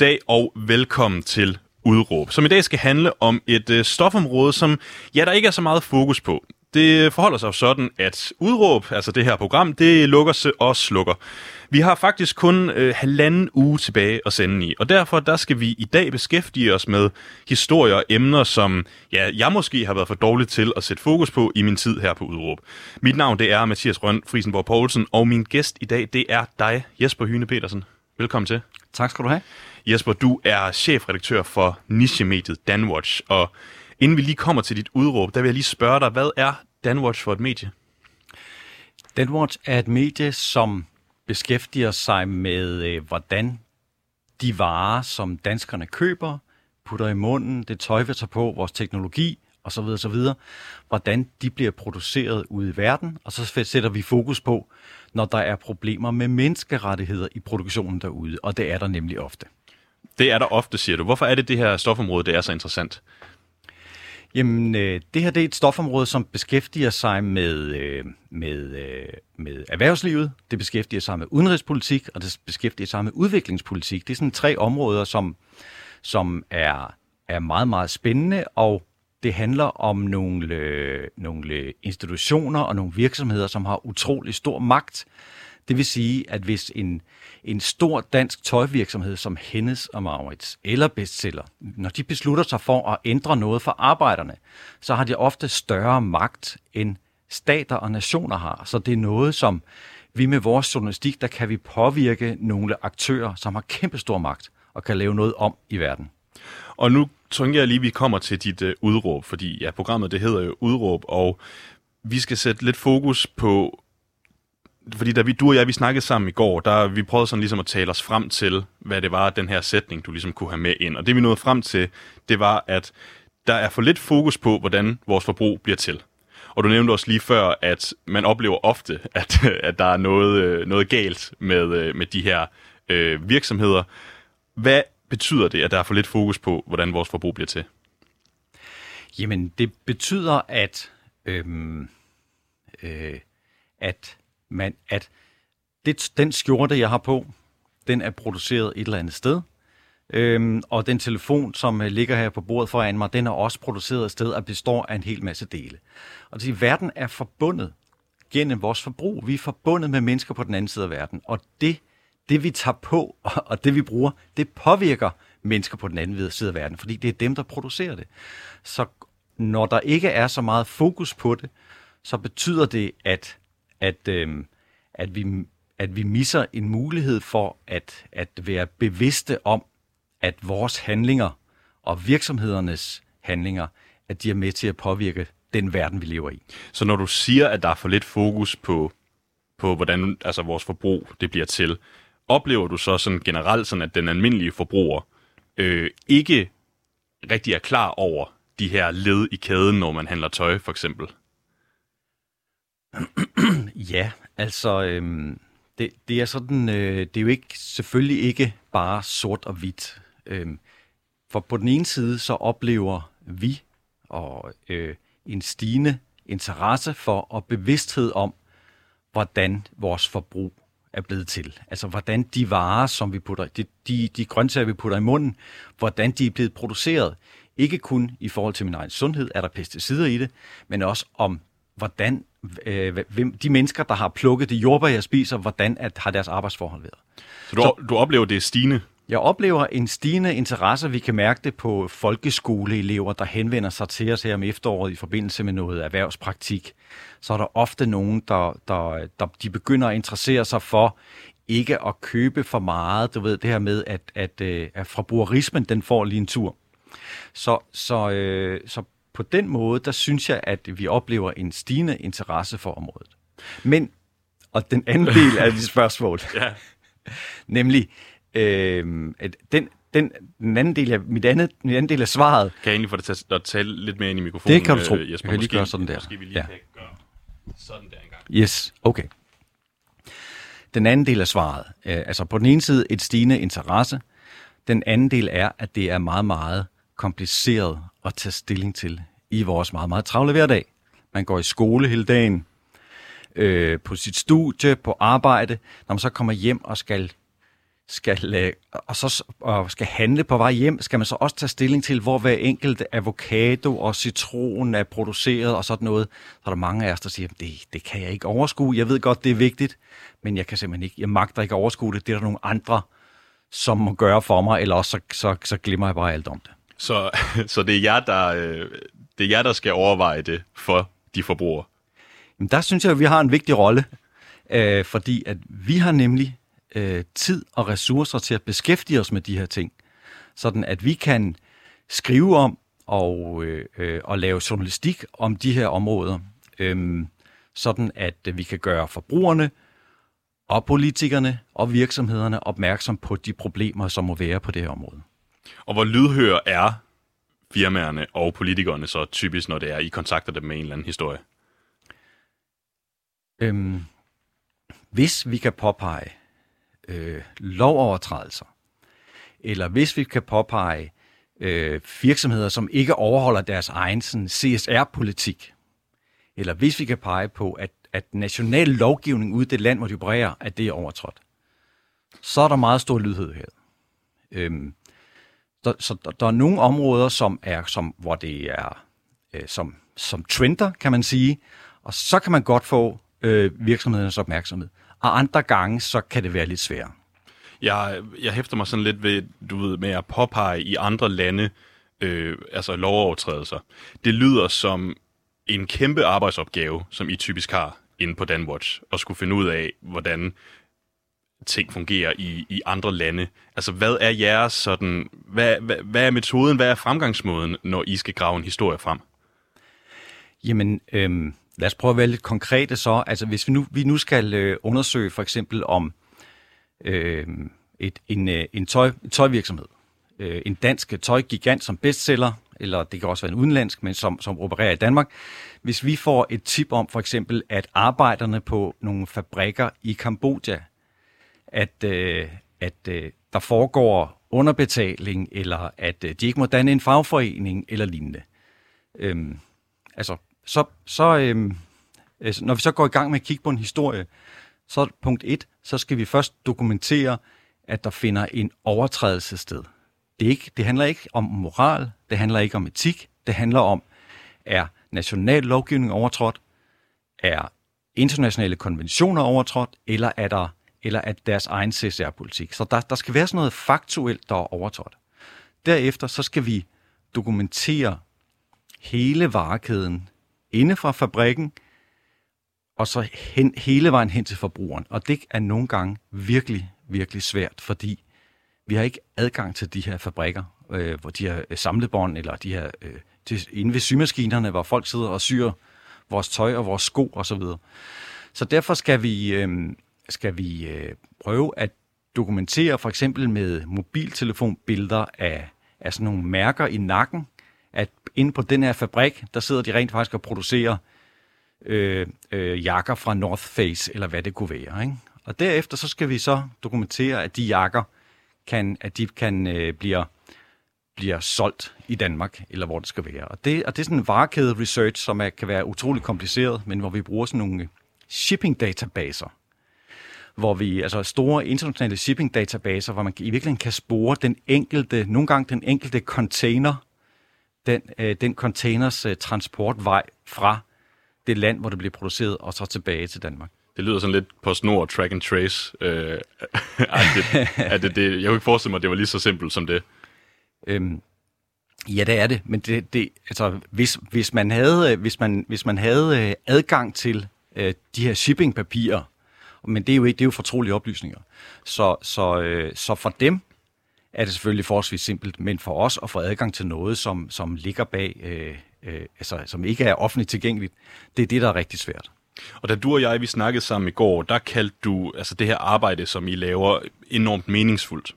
Goddag og velkommen til Udråb, som i dag skal handle om et øh, stofområde, som ja, der ikke er så meget fokus på. Det forholder sig jo sådan, at Udråb, altså det her program, det lukker sig og slukker. Vi har faktisk kun øh, halvanden uge tilbage at sende i, og derfor der skal vi i dag beskæftige os med historier og emner, som ja, jeg måske har været for dårlig til at sætte fokus på i min tid her på Udråb. Mit navn det er Mathias Røn Frisenborg Poulsen, og min gæst i dag det er dig, Jesper Hyne Petersen. Velkommen til. Tak skal du have. Jesper, du er chefredaktør for nichemediet Danwatch, og inden vi lige kommer til dit udråb, der vil jeg lige spørge dig, hvad er Danwatch for et medie? Danwatch er et medie, som beskæftiger sig med, øh, hvordan de varer, som danskerne køber, putter i munden, det tøj, vi tager på, vores teknologi osv., osv., hvordan de bliver produceret ude i verden, og så sætter vi fokus på, når der er problemer med menneskerettigheder i produktionen derude, og det er der nemlig ofte. Det er der ofte, siger du. Hvorfor er det det her stofområde, det er så interessant? Jamen, øh, det her det er et stofområde, som beskæftiger sig med, øh, med, øh, med erhvervslivet, det beskæftiger sig med udenrigspolitik, og det beskæftiger sig med udviklingspolitik. Det er sådan tre områder, som, som er, er meget, meget spændende, og det handler om nogle, øh, nogle institutioner og nogle virksomheder, som har utrolig stor magt. Det vil sige, at hvis en, en stor dansk tøjvirksomhed som Hennes og Maurits eller Bestseller, når de beslutter sig for at ændre noget for arbejderne, så har de ofte større magt end stater og nationer har. Så det er noget, som vi med vores journalistik, der kan vi påvirke nogle aktører, som har kæmpestor magt og kan lave noget om i verden. Og nu tænker jeg lige, at vi kommer til dit øh, udråb, fordi ja, programmet det hedder jo udråb, og vi skal sætte lidt fokus på fordi da vi, du og jeg, vi snakkede sammen i går, der vi prøvede sådan ligesom at tale os frem til, hvad det var, den her sætning, du ligesom kunne have med ind. Og det vi nåede frem til, det var, at der er for lidt fokus på, hvordan vores forbrug bliver til. Og du nævnte også lige før, at man oplever ofte, at, at der er noget, øh, noget galt med, øh, med de her øh, virksomheder. Hvad betyder det, at der er for lidt fokus på, hvordan vores forbrug bliver til? Jamen, det betyder, at, øhm, øh, at men at det, den skjorte, jeg har på, den er produceret et eller andet sted. Øhm, og den telefon, som øh, ligger her på bordet foran mig, den er også produceret et sted og består af en hel masse dele. Og det siger, verden er forbundet gennem vores forbrug. Vi er forbundet med mennesker på den anden side af verden. Og det, det vi tager på, og det vi bruger, det påvirker mennesker på den anden side af verden, fordi det er dem, der producerer det. Så når der ikke er så meget fokus på det, så betyder det, at at, øh, at, vi, at vi misser en mulighed for at, at være bevidste om, at vores handlinger og virksomhedernes handlinger, at de er med til at påvirke den verden, vi lever i. Så når du siger, at der er for lidt fokus på, på hvordan altså vores forbrug det bliver til, oplever du så sådan generelt, sådan at den almindelige forbruger øh, ikke rigtig er klar over de her led i kæden, når man handler tøj, for eksempel? Ja, altså, øhm, det, det er sådan, øh, det er jo ikke, selvfølgelig ikke bare sort og hvidt. Øhm, for på den ene side, så oplever vi og øh, en stigende interesse for og bevidsthed om, hvordan vores forbrug er blevet til. Altså hvordan de varer, som vi putter, de, de, de grøntsager, vi putter i munden, hvordan de er blevet produceret. Ikke kun i forhold til min egen sundhed, er der pesticider i det, men også om hvordan øh, hvem, de mennesker, der har plukket de jordbær, jeg spiser, hvordan at, har deres arbejdsforhold været. Så du, Så, du oplever, det er stigende? Jeg oplever en stigende interesse. Vi kan mærke det på folkeskoleelever, der henvender sig til os her om efteråret i forbindelse med noget erhvervspraktik. Så er der ofte nogen, der, der, der de begynder at interessere sig for ikke at købe for meget. Du ved, det her med, at, at, øh, at forbrugerismen, den får lige en tur. Så, så, øh, så på den måde, der synes jeg, at vi oplever en stigende interesse for området. Men, og den anden del af dit spørgsmål, Ja. nemlig øh, at den, den, den anden del af, mit andet, mit anden del af svaret, Kan jeg egentlig få dig til at tale lidt mere ind i mikrofonen? Det kan du tro. øh, Jesper? Jeg kan lige Måske- gøre sådan der. Måske vi lige Ja. kan gøre sådan der engang. Yes, okay. Den anden del af svaret, øh, altså på den ene side et stigende interesse, den anden del er, at det er meget, meget kompliceret at tage stilling til i vores meget, meget travle hverdag. Man går i skole hele dagen, øh, på sit studie, på arbejde, når man så kommer hjem og skal skal, øh, og så og skal handle på vej hjem, skal man så også tage stilling til, hvor hver enkelt avocado og citron er produceret og sådan noget. Så er der mange af os, der siger, det, det kan jeg ikke overskue. Jeg ved godt, det er vigtigt, men jeg kan simpelthen ikke, jeg magter ikke at overskue det. Det er der nogle andre, som må gøre for mig, eller også så, så, så glemmer jeg bare alt om det. Så, så det, er jer, der, øh, det er jer, der skal overveje det for de forbrugere. Jamen, der synes jeg, at vi har en vigtig rolle, øh, fordi at vi har nemlig øh, tid og ressourcer til at beskæftige os med de her ting, sådan at vi kan skrive om og, øh, øh, og lave journalistik om de her områder, øh, sådan at øh, vi kan gøre forbrugerne og politikerne og virksomhederne opmærksom på de problemer, som må være på det her område. Og hvor lydhør er firmaerne og politikerne så typisk, når det er, I kontakter dem med en eller anden historie? Øhm, hvis vi kan påpege øh, lovovertrædelser, eller hvis vi kan påpege øh, virksomheder, som ikke overholder deres egen sådan, CSR-politik, eller hvis vi kan pege på, at, at national lovgivning ude i det land, hvor de opererer, at det er overtrådt, så er der meget stor lydhed her. Øhm, der, så der, der er nogle områder, som er, som, hvor det er øh, som, som trender, kan man sige, og så kan man godt få øh, virksomhedernes opmærksomhed. Og andre gange, så kan det være lidt sværere. Jeg, jeg hæfter mig sådan lidt ved, du ved, med at påpege i andre lande, øh, altså lovovertrædelser. Det lyder som en kæmpe arbejdsopgave, som I typisk har inde på Danwatch, at skulle finde ud af, hvordan ting fungerer i, i andre lande. Altså, hvad er jeres sådan, hvad, hvad, hvad er metoden, hvad er fremgangsmåden, når I skal grave en historie frem? Jamen, øhm, lad os prøve at være lidt konkrete så. Altså, hvis vi nu, vi nu skal øh, undersøge for eksempel om øh, et, en, øh, en, tøj, en tøjvirksomhed, øh, en dansk tøjgigant som bestseller, eller det kan også være en udenlandsk, men som, som opererer i Danmark. Hvis vi får et tip om for eksempel, at arbejderne på nogle fabrikker i Kambodja, at, øh, at øh, der foregår underbetaling, eller at øh, de ikke må danne en fagforening eller lignende. Øhm, altså, så, så øhm, altså, når vi så går i gang med at kigge på en historie, så punkt et, så skal vi først dokumentere, at der finder en overtrædelse sted. Det, er ikke, det handler ikke om moral, det handler ikke om etik, det handler om, er national lovgivning overtrådt, er internationale konventioner overtrådt, eller er der eller at deres egen CSR-politik. Så der, der skal være sådan noget faktuelt, der er overtrådt. Derefter så skal vi dokumentere hele varekæden inde fra fabrikken, og så hen, hele vejen hen til forbrugeren. Og det er nogle gange virkelig, virkelig svært, fordi vi har ikke adgang til de her fabrikker, øh, hvor de her øh, samlebånd, eller de her øh, til, inde ved symaskinerne, hvor folk sidder og syr vores tøj og vores sko osv. Så, videre. så derfor skal vi, øh, skal vi øh, prøve at dokumentere for eksempel med mobiltelefonbilleder af, af sådan nogle mærker i nakken, at inde på den her fabrik, der sidder de rent faktisk og producerer øh, øh, jakker fra North Face, eller hvad det kunne være. Ikke? Og derefter så skal vi så dokumentere, at de jakker kan, at de kan øh, bliver, bliver solgt i Danmark, eller hvor det skal være. Og det, og det er sådan en varekæde research, som er, kan være utrolig kompliceret, men hvor vi bruger sådan nogle shipping databaser, hvor vi, altså store internationale shipping databaser, hvor man i virkeligheden kan spore den enkelte, nogle gange den enkelte container, den, øh, den containers øh, transportvej fra det land, hvor det bliver produceret, og så tilbage til Danmark. Det lyder sådan lidt på snor track and trace. Øh, det, at det, det, jeg kunne ikke forestille mig, at det var lige så simpelt som det. Øhm, ja, det er det, men det, det, altså, hvis, hvis man havde, øh, hvis man, hvis man havde øh, adgang til øh, de her shippingpapirer, men det er jo ikke, det er jo fortrolige oplysninger, så, så, øh, så for dem er det selvfølgelig forholdsvis simpelt, men for os at få adgang til noget, som, som ligger bag, øh, øh, altså, som ikke er offentligt tilgængeligt, det er det, der er rigtig svært. Og da du og jeg, vi snakkede sammen i går, der kaldte du altså det her arbejde, som I laver, enormt meningsfuldt.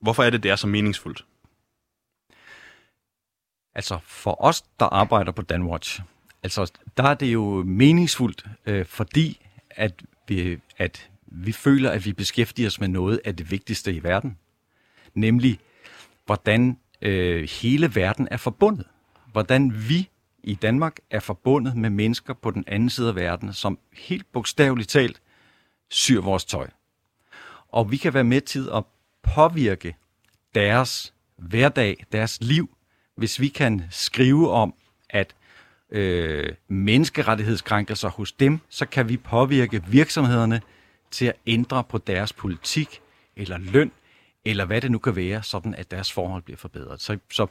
Hvorfor er det, det er så meningsfuldt? Altså for os, der arbejder på Danwatch, altså der er det jo meningsfuldt, øh, fordi at vi, at vi føler, at vi beskæftiger os med noget af det vigtigste i verden. Nemlig, hvordan øh, hele verden er forbundet. Hvordan vi i Danmark er forbundet med mennesker på den anden side af verden, som helt bogstaveligt talt syr vores tøj. Og vi kan være med til at påvirke deres hverdag, deres liv, hvis vi kan skrive om, at øh, menneskerettighedskrænkelser hos dem, så kan vi påvirke virksomhederne til at ændre på deres politik eller løn, eller hvad det nu kan være, sådan at deres forhold bliver forbedret. Så, så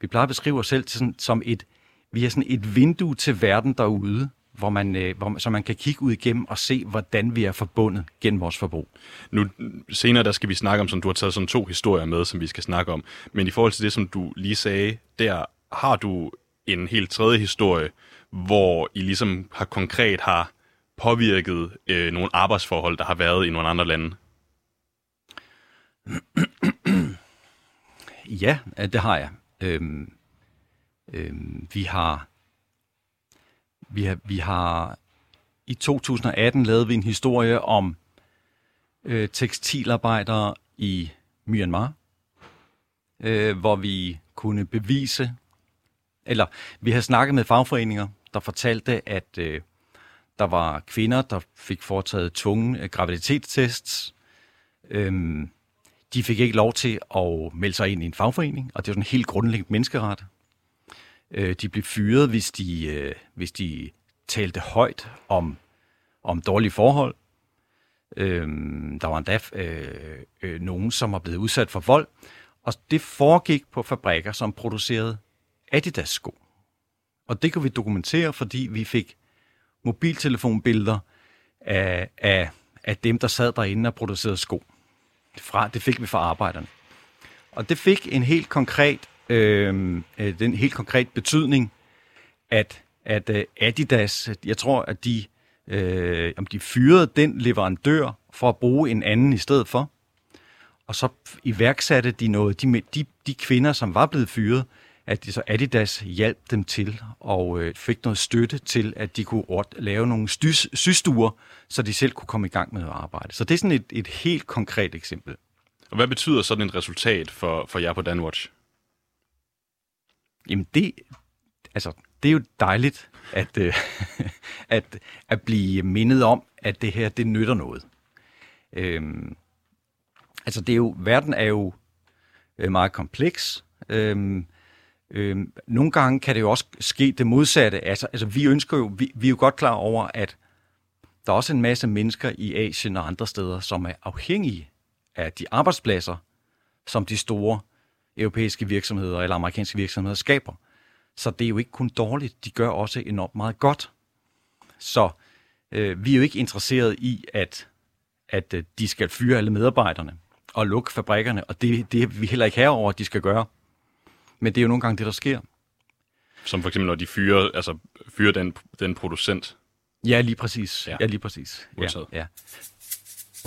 vi plejer at beskrive os selv til sådan, som et, vi er sådan et vindue til verden derude, hvor man, øh, hvor, så man kan kigge ud igennem og se, hvordan vi er forbundet gennem vores forbrug. Nu senere der skal vi snakke om, som du har taget sådan to historier med, som vi skal snakke om. Men i forhold til det, som du lige sagde, der har du en helt tredje historie, hvor I ligesom har konkret har påvirket øh, nogle arbejdsforhold, der har været i nogle andre lande. ja, øh, det har jeg. Øhm, øhm, vi har vi har, vi har i 2018 lavet vi en historie om øh, tekstilarbejdere i Myanmar, øh, hvor vi kunne bevise, eller vi har snakket med fagforeninger, der fortalte, at øh, der var kvinder, der fik foretaget tunge øh, graviditetstests. Øhm, de fik ikke lov til at melde sig ind i en fagforening, og det er sådan en helt grundlæggende menneskeret. Øh, de blev fyret, hvis de, øh, hvis de talte højt om, om dårlige forhold. Øhm, der var endda øh, øh, nogen, som var blevet udsat for vold. Og det foregik på fabrikker, som producerede Adidas-sko. Og det kunne vi dokumentere, fordi vi fik mobiltelefonbilleder af, af, af dem, der sad derinde og producerede sko. Fra, det fik vi fra arbejderne. Og det fik en helt konkret øhm, øh, den helt konkret betydning, at, at uh, Adidas, jeg tror, at de, øh, om de fyrede den leverandør for at bruge en anden i stedet for. Og så iværksatte de noget, de, de, de kvinder, som var blevet fyret, at de så Adidas hjalp dem til og øh, fik noget støtte til, at de kunne lave nogle stys, systuer, så de selv kunne komme i gang med at arbejde. Så det er sådan et, et helt konkret eksempel. Og hvad betyder sådan et resultat for, for jer på Danwatch? Jamen det, altså, det er jo dejligt at, øh, at, at blive mindet om, at det her, det nytter noget. Øhm, altså det er jo, verden er jo øh, meget kompleks. Øhm, øhm, nogle gange kan det jo også ske det modsatte. Altså, altså vi ønsker jo, vi, vi er jo godt klar over, at der er også en masse mennesker i Asien og andre steder, som er afhængige af de arbejdspladser, som de store europæiske virksomheder eller amerikanske virksomheder skaber. Så det er jo ikke kun dårligt, de gør også enormt meget godt. Så øh, vi er jo ikke interesseret i, at, at øh, de skal fyre alle medarbejderne og lukke fabrikkerne, og det, det er vi heller ikke herover, at de skal gøre. Men det er jo nogle gange det, der sker. Som for eksempel, når de fyrer, altså, fyrer den, den producent. Ja, lige præcis. Ja, ja lige præcis. Ja, ja. Ja,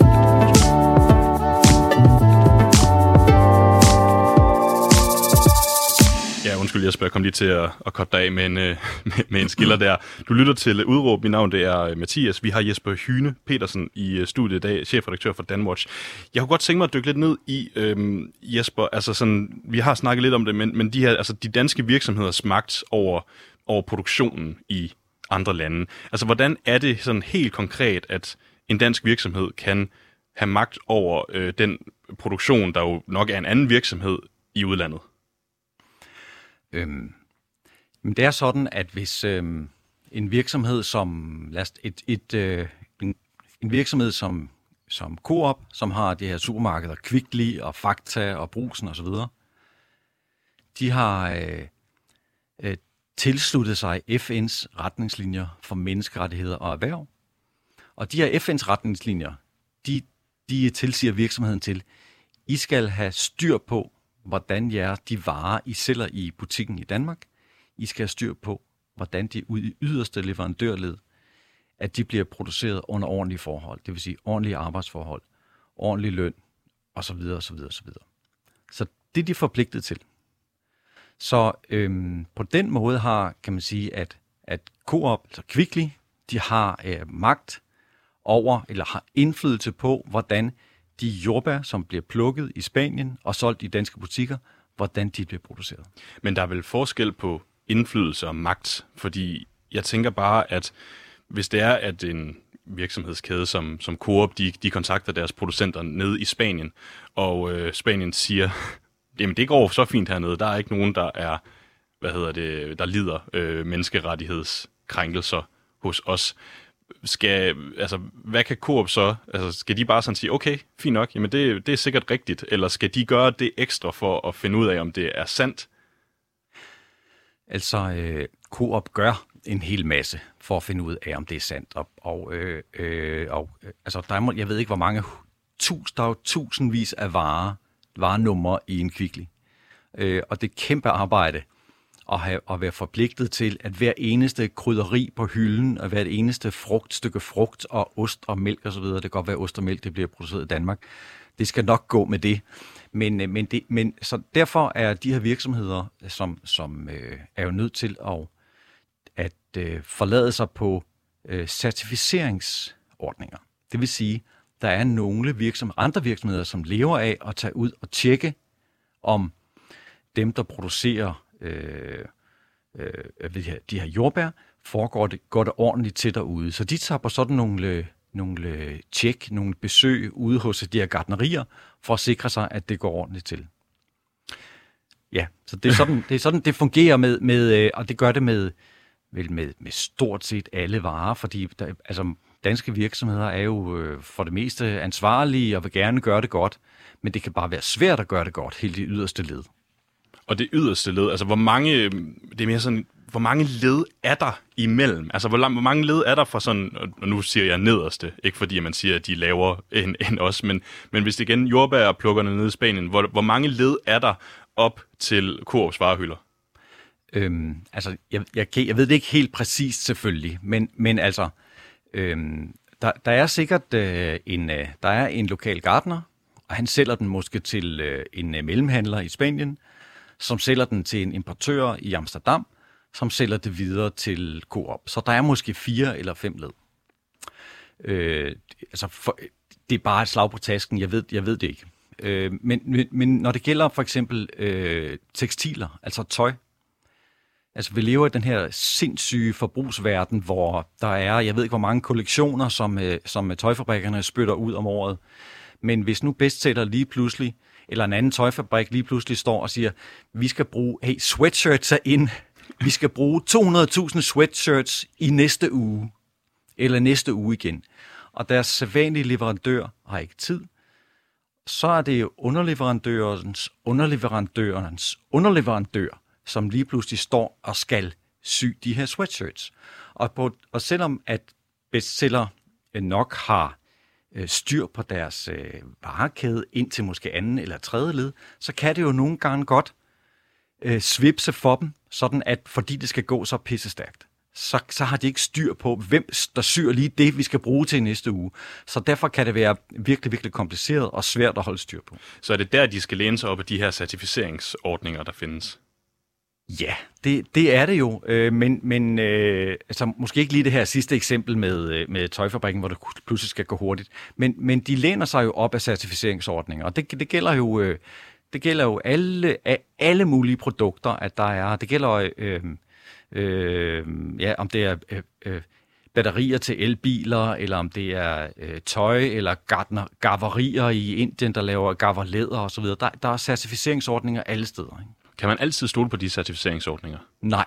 undskyld Jesper, jeg kom lige til at, at kotte dig af med en, øh, med, med en skiller der. Du lytter til Udråb. Mit navn det er øh, Mathias. Vi har Jesper Hyne Petersen i øh, studiet i dag, chefredaktør for Danwatch. Jeg kunne godt tænke mig at dykke lidt ned i, øh, Jesper, altså sådan, vi har snakket lidt om det, men, men de her, altså de danske virksomheders magt over, over produktionen i andre lande. Altså, hvordan er det sådan helt konkret, at en dansk virksomhed kan have magt over øh, den produktion, der jo nok er en anden virksomhed i udlandet? Øhm, men det er sådan, at hvis øhm, en virksomhed som lad os, et, et, øh, en, en virksomhed som som Coop, som har de her supermarkeder Kvickly og Fakta og Brusen osv., de har øh, øh, tilsluttet sig FN's retningslinjer for menneskerettigheder og erhverv. Og de her FN's retningslinjer, de, de tilsiger virksomheden til, I skal have styr på, hvordan jer de varer, I sælger i butikken i Danmark, I skal have styr på, hvordan de ud i yderste leverandørled, at de bliver produceret under ordentlige forhold. Det vil sige ordentlige arbejdsforhold, ordentlig løn, osv. osv. osv. Så det er de forpligtet til. Så øhm, på den måde har, kan man sige, at, at Coop, altså Kvickly, de har øh, magt over, eller har indflydelse på, hvordan de jordbær, som bliver plukket i Spanien og solgt i danske butikker, hvordan de bliver produceret. Men der er vel forskel på indflydelse og magt, fordi jeg tænker bare, at hvis det er, at en virksomhedskæde som, som Coop, de, de kontakter deres producenter nede i Spanien, og øh, Spanien siger, jamen det går så fint hernede, der er ikke nogen, der er, hvad hedder det, der lider øh, menneskerettighedskrænkelser hos os. Skal, altså, hvad kan Coop så? Altså, skal de bare sådan sige, okay, fint nok, jamen det, det er sikkert rigtigt, eller skal de gøre det ekstra for at finde ud af, om det er sandt? Altså, øh, Coop gør en hel masse for at finde ud af, om det er sandt. Og, og, øh, øh, og øh, altså, der er, jeg ved ikke, hvor mange tus, der er jo tusindvis af varer, varenumre i en kvickly. Øh, og det er kæmpe arbejde at, have, at være forpligtet til, at hver eneste krydderi på hylden, og hvert eneste frugt, stykke frugt og ost og mælk osv., det kan godt være, at ost og mælk det bliver produceret i Danmark, det skal nok gå med det. Men, øh, men, det, men så derfor er de her virksomheder, som, som øh, er jo nødt til at, at øh, forlade sig på øh, certificeringsordninger. Det vil sige, der er nogle virksomheder, andre virksomheder, som lever af at tage ud og tjekke, om dem, der producerer øh, øh, de, her, de her jordbær, foregår det, går det ordentligt til derude. Så de tager på sådan nogle, øh, nogle øh, tjek, nogle besøg ude hos de her gardnerier, for at sikre sig, at det går ordentligt til. Ja, så det er sådan, det, er sådan, det fungerer med, med, øh, og det gør det med, vel med, med stort set alle varer, fordi der, altså, danske virksomheder er jo øh, for det meste ansvarlige og vil gerne gøre det godt, men det kan bare være svært at gøre det godt, helt i yderste led. Og det yderste led, altså hvor mange, øhm, det er mere sådan, hvor mange led er der imellem? Altså hvor, lang, hvor mange led er der fra sådan, og nu siger jeg nederste, ikke fordi man siger, at de er lavere end, end os, men, men hvis det igen jordbærplukkerne nede i Spanien, hvor, hvor mange led er der op til Coops varehylder? Øhm, altså, jeg, jeg, jeg ved det ikke helt præcist selvfølgelig, men, men altså, øhm, der, der er sikkert øh, en, øh, der er en lokal gartner, og han sælger den måske til øh, en øh, mellemhandler i Spanien, som sælger den til en importør i Amsterdam, som sælger det videre til Coop. Så der er måske fire eller fem led. Øh, altså, for, det er bare et slag på tasken, jeg ved, jeg ved det ikke. Øh, men, men, men når det gælder for eksempel øh, tekstiler, altså tøj, altså vi lever i den her sindssyge forbrugsverden, hvor der er, jeg ved ikke hvor mange kollektioner, som, øh, som tøjfabrikkerne spytter ud om året. Men hvis nu bestseller lige pludselig, eller en anden tøjfabrik lige pludselig står og siger, vi skal bruge, hey, sweatshirts er ind, vi skal bruge 200.000 sweatshirts i næste uge, eller næste uge igen. Og deres sædvanlige leverandør har ikke tid, så er det jo underleverandørens underleverandørens underleverandør, som lige pludselig står og skal sy de her sweatshirts. Og, på, og selvom at bestseller nok har øh, styr på deres øh, varekæde ind til måske anden eller tredje led, så kan det jo nogle gange godt øh, svipse for dem, sådan at fordi det skal gå så pissestærkt, så, så har de ikke styr på, hvem der syr lige det, vi skal bruge til næste uge. Så derfor kan det være virkelig, virkelig kompliceret og svært at holde styr på. Så er det der, de skal læne sig op af de her certificeringsordninger, der findes? Ja, det, det er det jo, øh, men, men øh, altså, måske ikke lige det her sidste eksempel med, øh, med tøjfabrikken, hvor det pludselig skal gå hurtigt, men, men de læner sig jo op af certificeringsordninger, og det, det gælder jo øh, det gælder jo alle, alle mulige produkter, at der er. Det gælder, øh, øh, ja, om det er øh, øh, batterier til elbiler, eller om det er øh, tøj, eller gardner, gaverier i Indien, der laver gaverlæder osv. Der, der er certificeringsordninger alle steder. Ikke? Kan man altid stole på de certificeringsordninger? Nej,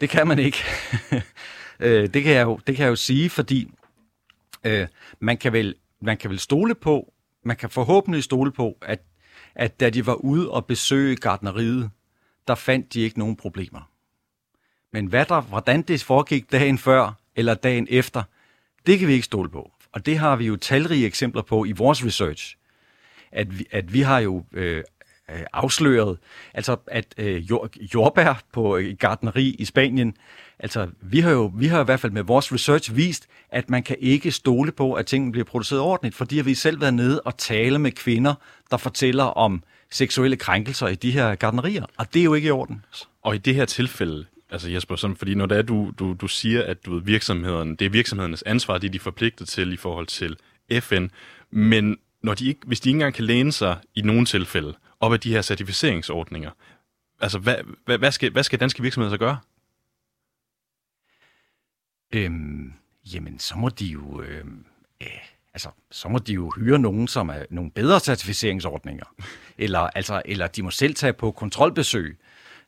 det kan man ikke. Øh, det, kan jeg jo, det kan jeg jo sige, fordi øh, man, kan vel, man kan vel stole på, man kan forhåbentlig stole på, at at da de var ude og besøge gardneriet, der fandt de ikke nogen problemer. Men hvad der, hvordan det foregik dagen før eller dagen efter, det kan vi ikke stole på. Og det har vi jo talrige eksempler på i vores research. At vi, at vi har jo øh, øh, afsløret. Altså, at øh, jord, jordbær på øh, gardneri i Spanien, altså, vi har jo vi har i hvert fald med vores research vist, at man kan ikke stole på, at tingene bliver produceret ordentligt, fordi har vi selv været nede og tale med kvinder, der fortæller om seksuelle krænkelser i de her gardnerier, og det er jo ikke i orden. Og i det her tilfælde, altså Jesper, sådan, fordi når det er, du, du, du siger, at du ved, virksomheden, det er virksomhedernes ansvar, det er de forpligtet til i forhold til FN, men når de ikke, hvis de ikke engang kan læne sig i nogle tilfælde op af de her certificeringsordninger, altså hvad, hvad, hvad, skal, hvad skal danske virksomheder så gøre? Øhm, jamen, så må de jo... Øhm, øh, altså, så må de jo hyre nogen, som er nogle bedre certificeringsordninger. eller, altså, eller de må selv tage på kontrolbesøg.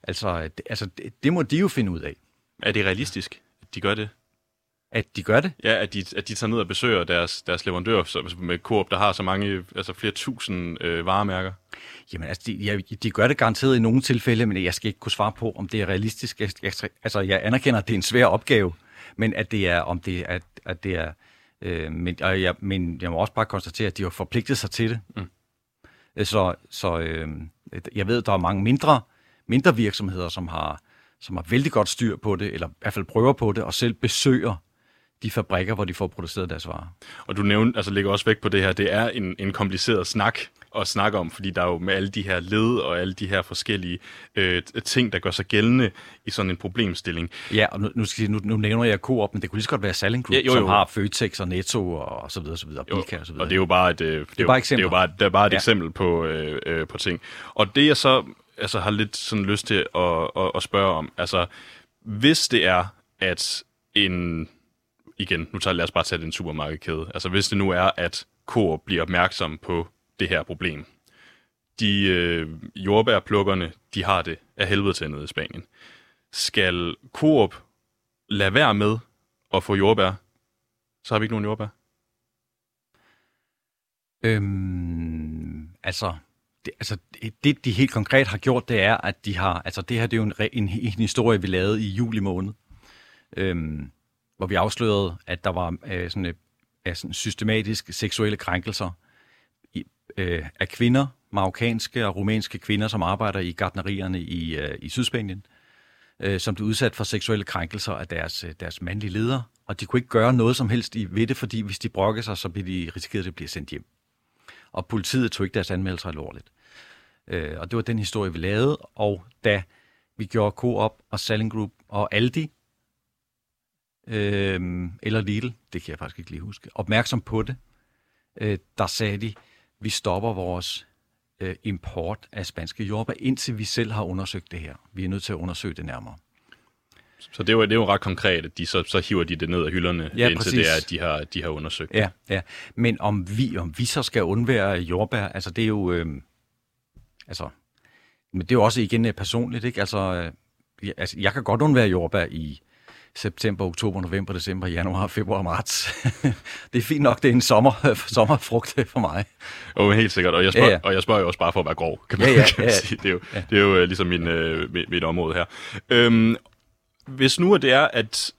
Altså, altså det, det må de jo finde ud af. Er det realistisk, at de gør det? At de gør det? Ja, at de, at de tager ned og besøger deres, deres leverandør så, med Coop, der har så mange, altså flere tusind øh, varemærker. Jamen, altså, de, ja, de gør det garanteret i nogle tilfælde, men jeg skal ikke kunne svare på, om det er realistisk. Jeg, jeg, altså, jeg anerkender, at det er en svær opgave, men at det er, om det, at, at det er, øh, men, og jeg, men jeg må også bare konstatere, at de har forpligtet sig til det. Mm. Så, så øh, jeg ved, der er mange mindre, mindre virksomheder, som har, som har vældig godt styr på det, eller i hvert fald prøver på det, og selv besøger de fabrikker, hvor de får produceret deres varer. Og du nævner, altså lægger også væk på det her, det er en, en kompliceret snak at snakke om, fordi der er jo med alle de her led og alle de her forskellige øh, ting, der gør sig gældende i sådan en problemstilling. Ja, og nu, nu, skal, nu, nu nævner jeg Coop, men det kunne lige så godt være Salling Group, ja, jo, jo. som har Føtex og Netto og så videre, så videre, jo, Bilka og så videre. Og det er jo bare et, øh, det er bare det er jo bare, det er bare et ja. eksempel på, øh, øh, på ting. Og det jeg så altså, har lidt sådan lyst til at, at, at spørge om, altså hvis det er, at en igen, nu tager, lad os bare tage den supermarkedkæde. Altså hvis det nu er, at Coop bliver opmærksom på det her problem. De øh, jordbærplukkerne, de har det af helvede til nede i Spanien. Skal Coop lade være med at få jordbær, så har vi ikke nogen jordbær. Øhm, altså, det, altså, det, de helt konkret har gjort, det er, at de har, altså det her det er jo en, en, en historie, vi lavede i juli måned. Øhm, hvor vi afslørede, at der var øh, sådan, øh, sådan systematisk seksuelle krænkelser i, øh, af kvinder, marokkanske og rumænske kvinder, som arbejder i gardnerierne i, øh, i Sydspanien, øh, som blev udsat for seksuelle krænkelser af deres, øh, deres mandlige ledere. Og de kunne ikke gøre noget som helst i ved det, fordi hvis de brokkede sig, så blev de risikeret at blive sendt hjem. Og politiet tog ikke deres anmeldelser alvorligt. Øh, og det var den historie, vi lavede. Og da vi gjorde Coop og Selling Group og Aldi øh, eller Lidl, det kan jeg faktisk ikke lige huske, opmærksom på det, øh, der sagde de, vi stopper vores øh, import af spanske jordbær, indtil vi selv har undersøgt det her. Vi er nødt til at undersøge det nærmere. Så det er jo, det er jo ret konkret, at de så, så hiver de det ned af hylderne, ja, indtil præcis. det er, at de har, de har undersøgt ja, det. Ja, men om vi, om vi så skal undvære jordbær, altså det er jo... Øh, altså, men det er jo også igen personligt, ikke? Altså, øh, jeg, altså, jeg kan godt undvære jordbær i september, oktober, november, december, januar, februar, marts. det er fint nok, det er en sommer, sommerfrugt for mig. Jo, oh, helt sikkert. Og jeg, spørger, ja, ja. og jeg spørger jo også bare for at være grov, kan man, ja, ja, kan man ja, sige. Det er jo, ja. det er jo uh, ligesom min, uh, mit, mit område her. Øhm, hvis nu det er, at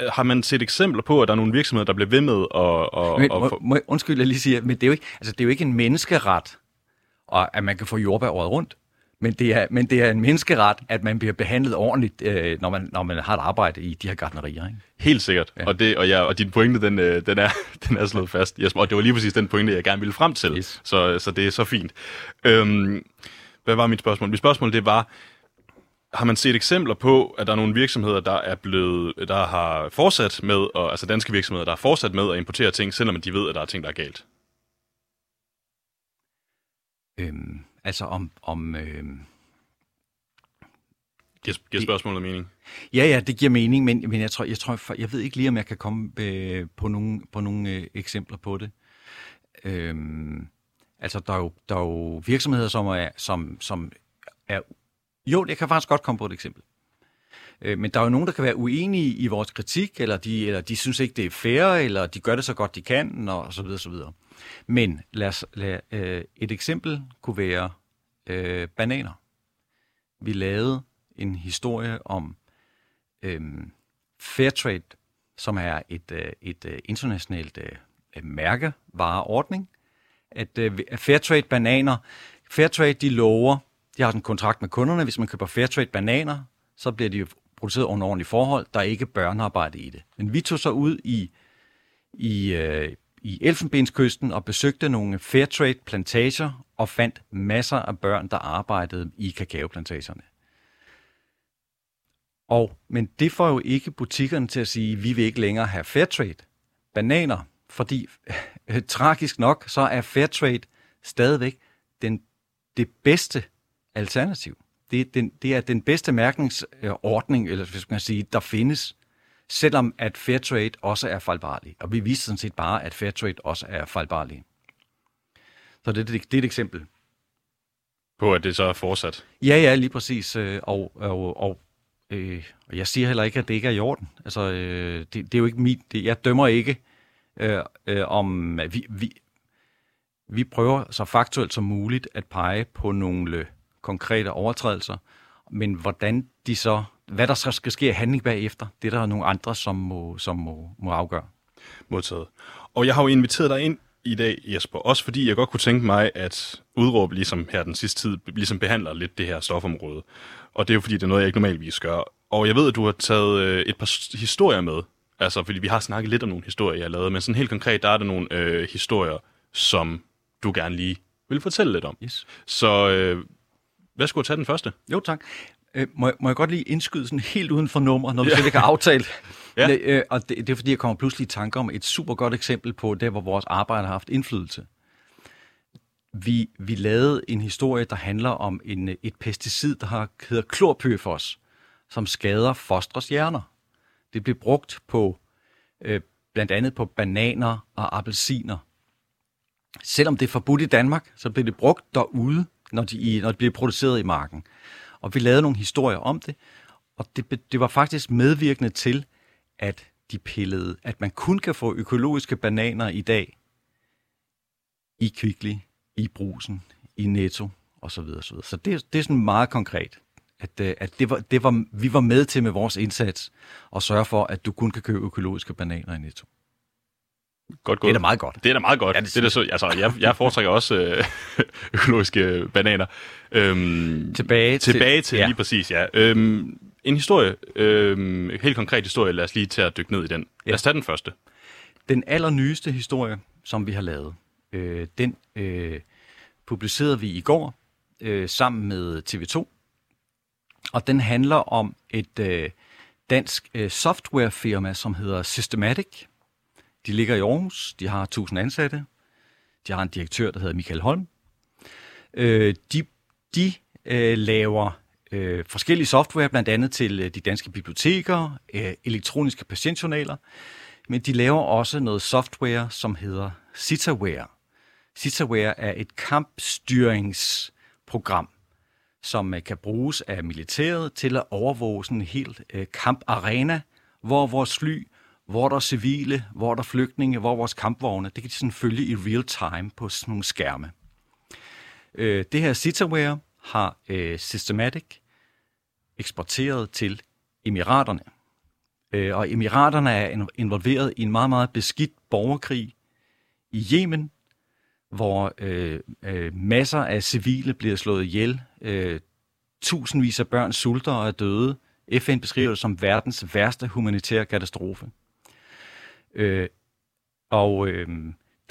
øh, har man set eksempler på, at der er nogle virksomheder, der bliver ved med at... at, men, at få... må, undskyld, jeg lige sige, men det er, jo ikke, altså, det er jo ikke en menneskeret, at man kan få jordbær året rundt. Men det, er, men det er en menneskeret, at man bliver behandlet ordentligt, øh, når, man, når man har et arbejde i de her gardnerier. Ikke? Helt sikkert. Ja. Og, det, og, ja, og din pointe, den, øh, den, er, den er slået fast. Jesper, og det var lige præcis den pointe, jeg gerne ville frem til. Yes. Så, så det er så fint. Øhm, hvad var mit spørgsmål? Mit spørgsmål det var, har man set eksempler på, at der er nogle virksomheder, der er blevet, der har fortsat med, og, altså danske virksomheder, der har fortsat med at importere ting, selvom de ved, at der er ting, der er galt? Øhm, Altså om... om øh, giver, giver spørgsmålet mening? Ja, ja, det giver mening, men, men jeg, tror, jeg, tror, jeg ved ikke lige, om jeg kan komme øh, på nogle, på nogle øh, eksempler på det. Øh, altså, der er, jo, der er jo virksomheder, som er, som, som er... Jo, jeg kan faktisk godt komme på et eksempel. Øh, men der er jo nogen, der kan være uenige i vores kritik, eller de, eller de synes ikke, det er fair, eller de gør det så godt, de kan, og så videre, så videre. Men lad os, lad, øh, et eksempel kunne være øh, bananer. Vi lavede en historie om øh, Fairtrade, som er et, øh, et øh, internationalt øh, mærkevareordning. At øh, Fairtrade bananer, Fairtrade de lover de har en kontrakt med kunderne. Hvis man køber Fairtrade bananer, så bliver de produceret under ordentlige forhold. Der er ikke børnearbejde i det. Men vi tog så ud i, i, øh, i Elfenbenskysten og besøgte nogle Fairtrade plantager og fandt masser af børn, der arbejdede i kakaoplantagerne. Og, men det får jo ikke butikkerne til at sige, at vi vil ikke længere have Fairtrade bananer, fordi øh, tragisk nok, så er Fairtrade stadigvæk den, det bedste alternativ. Det, den, det er den bedste mærkningsordning, eller hvis man kan sige, der findes, selvom at Fairtrade også er fejlbarlig. Og vi viser sådan set bare, at Fairtrade også er fejlbarlig. Så det, det, det er et eksempel. På at det så er fortsat. Ja, ja, lige præcis. øh, Og, og, og, øh, og jeg siger heller ikke, at det ikke er i orden. Altså, øh, det, det er jo ikke mit... Det, jeg dømmer ikke øh, øh, om... Vi, vi, vi prøver så faktuelt som muligt at pege på nogle konkrete overtrædelser, men hvordan de så, hvad der så skal ske af handling bagefter, det er der nogle andre, som må, som må, må afgøre. Modtaget. Og jeg har jo inviteret dig ind i dag, Jesper, også fordi jeg godt kunne tænke mig, at udråb ligesom her den sidste tid, ligesom behandler lidt det her stofområde. Og det er jo fordi, det er noget, jeg ikke normalvis gør. Og jeg ved, at du har taget øh, et par historier med. Altså, fordi vi har snakket lidt om nogle historier, jeg har lavet, men sådan helt konkret, der er der nogle øh, historier, som du gerne lige vil fortælle lidt om. Yes. Så øh, hvad skulle tage den første? Jo, tak. Øh, må, jeg, må jeg godt lige indskyde sådan helt uden for nummer, når vi slet ikke har aftalt? Ja. Øh, og det, det er fordi, jeg kommer pludselig i tanke om et super godt eksempel på der, hvor vores arbejde har haft indflydelse. Vi, vi lavede en historie, der handler om en, et pesticid, der har, hedder klorpyrfos, som skader fostres hjerner. Det blev brugt på øh, blandt andet på bananer og appelsiner. Selvom det er forbudt i Danmark, så blev det brugt derude, når de, i- når det bliver produceret i marken. Og vi lavede nogle historier om det, og det, det var faktisk medvirkende til, at de pillede, at man kun kan få økologiske bananer i dag i Kvickly, i Brusen, i Netto osv. Så, videre, så, videre. så det, det er sådan meget konkret, at, øh, at det var, det var, vi var med til med vores indsats at sørge for, at du kun kan købe økologiske bananer i Netto. Godt Det gået. er da meget godt. Det er da meget godt. Ja, Ja, det det, det er da så, altså, jeg, jeg foretrækker også øh, økologiske bananer. Øhm, Tilbage til- tilbage til, ja. lige præcis, ja. Øhm, en historie, øhm, helt konkret historie, lad os lige tage at dykke ned i den. Lad os tage den første. Den allernyeste historie, som vi har lavet, øh, den øh, publicerede vi i går øh, sammen med TV2. Og den handler om et øh, dansk øh, softwarefirma, som hedder Systematic. De ligger i Aarhus. De har 1000 ansatte. De har en direktør, der hedder Michael Holm. Øh, de de øh, laver øh, forskellige software, blandt andet til øh, de danske biblioteker, øh, elektroniske patientjournaler, men de laver også noget software, som hedder Citaware. Citaware er et kampstyringsprogram, som øh, kan bruges af militæret til at overvåge sådan en helt øh, kamparena, hvor vores fly, hvor der er civile, hvor der er flygtninge, hvor er vores kampvogne, det kan de sådan følge i real time på sådan nogle skærme. Øh, det her Citaware har øh, Systematic eksporteret til Emiraterne. Øh, og Emiraterne er involveret i en meget, meget beskidt borgerkrig i Yemen, hvor øh, øh, masser af civile bliver slået ihjel. Øh, tusindvis af børn sulter og er døde. FN beskriver det som verdens værste humanitære katastrofe. Øh, og øh,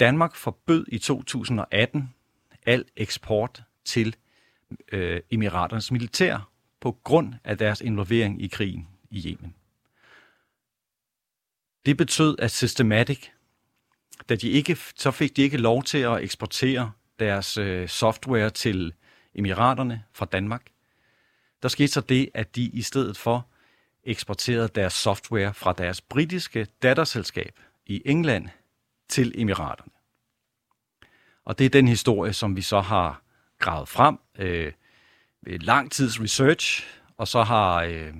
Danmark forbød i 2018 al eksport til øh, Emiraternes militær på grund af deres involvering i krigen i Yemen. Det betød, at Systematic, da de ikke, så fik de ikke lov til at eksportere deres øh, software til Emiraterne fra Danmark. Der skete så det, at de i stedet for eksporterede deres software fra deres britiske datterselskab i England til Emiraterne. Og det er den historie, som vi så har gravet frem øh, ved lang tids research, og så har, øh,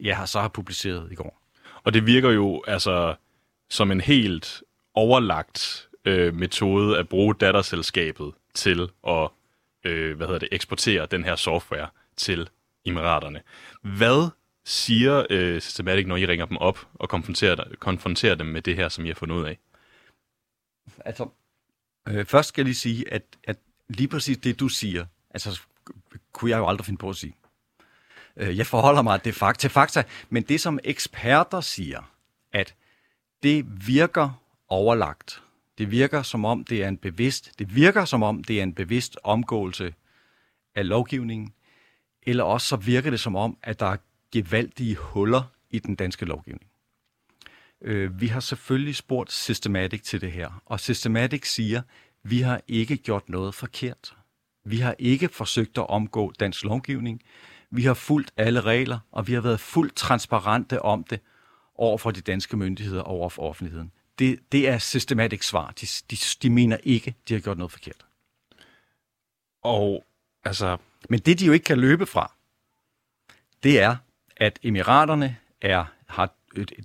ja, så har publiceret i går. Og det virker jo altså som en helt overlagt øh, metode at bruge datterselskabet til at øh, hvad hedder det, eksportere den her software til Emiraterne. Hvad siger øh, Systematic, når I ringer dem op og konfronterer, konfronterer dem med det her, som I har fundet ud af? Altså, øh, først skal jeg lige sige, at, at lige præcis det, du siger, altså kunne jeg jo aldrig finde på at sige. Øh, jeg forholder mig det fakt til fakta, men det som eksperter siger, at det virker overlagt. Det virker som om det er en bevidst, det virker som om det er en bevidst omgåelse af lovgivningen, eller også så virker det som om, at der er gevaldige huller i den danske lovgivning. Øh, vi har selvfølgelig spurgt Systematic til det her, og Systematic siger, vi har ikke gjort noget forkert. Vi har ikke forsøgt at omgå dansk lovgivning. Vi har fulgt alle regler, og vi har været fuldt transparente om det over for de danske myndigheder og over for offentligheden. Det, det er systematisk svar. De, de, de mener ikke, de har gjort noget forkert. Og altså, Men det, de jo ikke kan løbe fra, det er, at emiraterne er, har,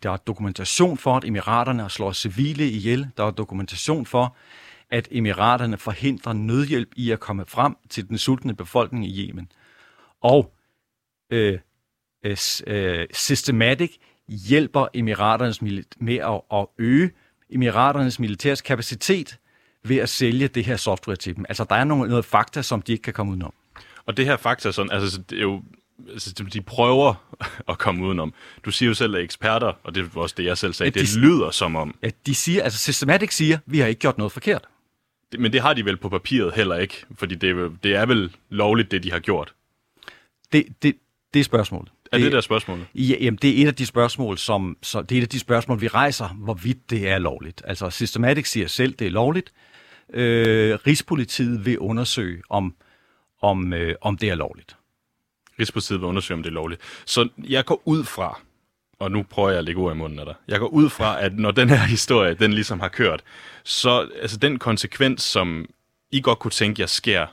der er dokumentation for, at emiraterne slår civile ihjel. Der er dokumentation for, at emiraterne forhindrer nødhjælp i at komme frem til den sultne befolkning i Yemen. Og øh, øh, øh Systematic hjælper emiraternes med at, at øge emiraternes militærs kapacitet ved at sælge det her software til dem. Altså, der er nogle, noget fakta, som de ikke kan komme udenom. og det her fakta, sådan, altså, det er jo, altså, de prøver at komme udenom. Du siger jo selv, at eksperter, og det var også det, jeg selv sagde, Ja, de- det lyder som om, Ja, de siger, altså Systematic siger, vi har ikke gjort noget forkert. det- men det har de vel på papiret heller ikke, fordi det, er vel- det er vel lovligt, det de har gjort. Det, det, det er spørgsmålet. Er det, det der spørgsmålet? Ja, jamen, det er et af de spørgsmål, som, så det er et af de spørgsmål, vi rejser, hvorvidt det er lovligt. Altså, Systematic siger selv, det er lovligt. Øh, Rigspolitiet vil undersøge, om, om, øh, om det er lovligt. Rigspolitiet vil undersøge, om det er lovligt. Så jeg går ud fra, og nu prøver jeg at lægge ord i munden af dig, jeg går ud fra, at når den her historie, den ligesom har kørt, så altså den konsekvens, som I godt kunne tænke jer sker,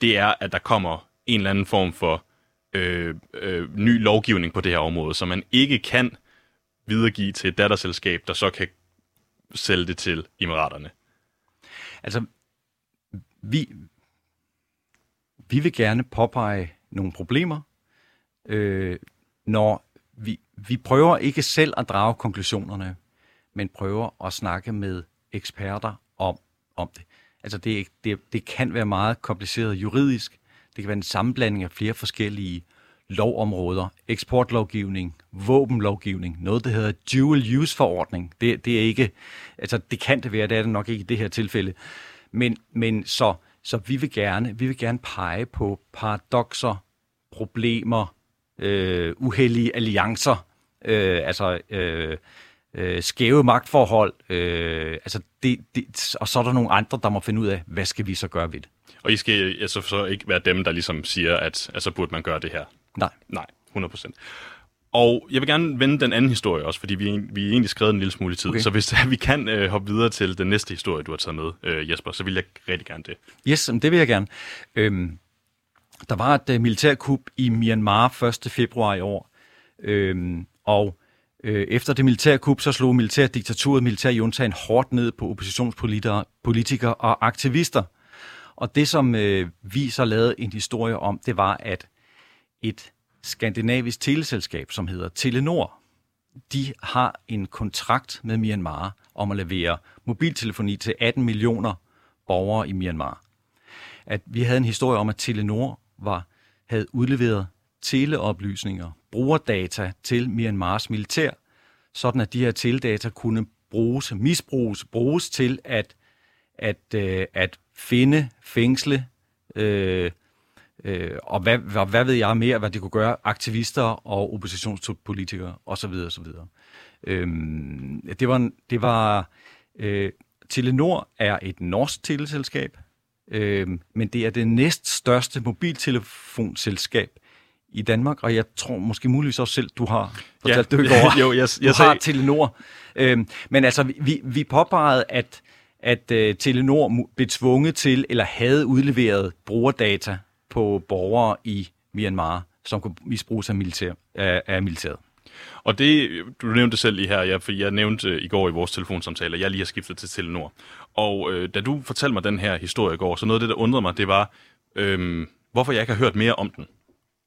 det er, at der kommer en eller anden form for øh, øh, ny lovgivning på det her område, som man ikke kan videregive til et datterselskab, der så kan sælge det til Emiraterne. Altså, vi, vi vil gerne påpege nogle problemer, øh, når vi, vi prøver ikke selv at drage konklusionerne, men prøver at snakke med eksperter om, om det. Altså, det, det, det kan være meget kompliceret juridisk. Det kan være en sammenblanding af flere forskellige lovområder, eksportlovgivning, våbenlovgivning, noget, der hedder dual use forordning. Det, det er ikke, altså det kan det være, det er det nok ikke i det her tilfælde. Men, men så, så vi vil gerne, vi vil gerne pege på paradoxer, problemer, øh, uheldige alliancer, øh, altså øh, øh, skæve magtforhold, øh, altså det, det, og så er der nogle andre, der må finde ud af, hvad skal vi så gøre ved det? Og I skal altså så ikke være dem, der ligesom siger, at altså, burde man gøre det her. Nej. Nej, 100%. Og jeg vil gerne vende den anden historie også, fordi vi, vi er egentlig skrevet en lille smule tid. Okay. Så hvis vi kan øh, hoppe videre til den næste historie, du har taget med, øh, Jesper, så vil jeg rigtig gerne det. Yes, det vil jeg gerne. Øhm, der var et øh, militærkup i Myanmar 1. februar i år, øhm, og øh, efter det militærkup, så slog militærdiktaturet, militærjuntaen hårdt ned på oppositionspolitikere politikere og aktivister. Og det, som øh, vi så lavede en historie om, det var, at et skandinavisk teleselskab, som hedder Telenor, de har en kontrakt med Myanmar om at levere mobiltelefoni til 18 millioner borgere i Myanmar. At vi havde en historie om, at Telenor var, havde udleveret teleoplysninger, brugerdata til Myanmars militær, sådan at de her teledata kunne bruges, misbruges, bruges til at, at, øh, at finde, fængsle, øh, øh, og hvad, hvad, hvad ved jeg mere, hvad det kunne gøre, aktivister og oppositionspolitikere osv. osv. Øhm, det var, det var øh, Telenor er et norsk teleselskab, øh, men det er det næststørste mobiltelefonselskab i Danmark, og jeg tror måske muligvis også selv, du har fortalt Ja, det går. jo, jeg- du jeg har Telenor. Øhm, men altså, vi, vi påpegede, at, at uh, Telenor blev tvunget til, eller havde udleveret brugerdata på borgere i Myanmar, som kunne misbruges af, militær, af, af militæret. Og det, du nævnte selv lige her, ja, for jeg nævnte øh, i går i vores telefonsamtale, at jeg lige har skiftet til Telenor. Og øh, da du fortalte mig den her historie i går, så noget af det, der undrede mig, det var, øh, hvorfor jeg ikke har hørt mere om den.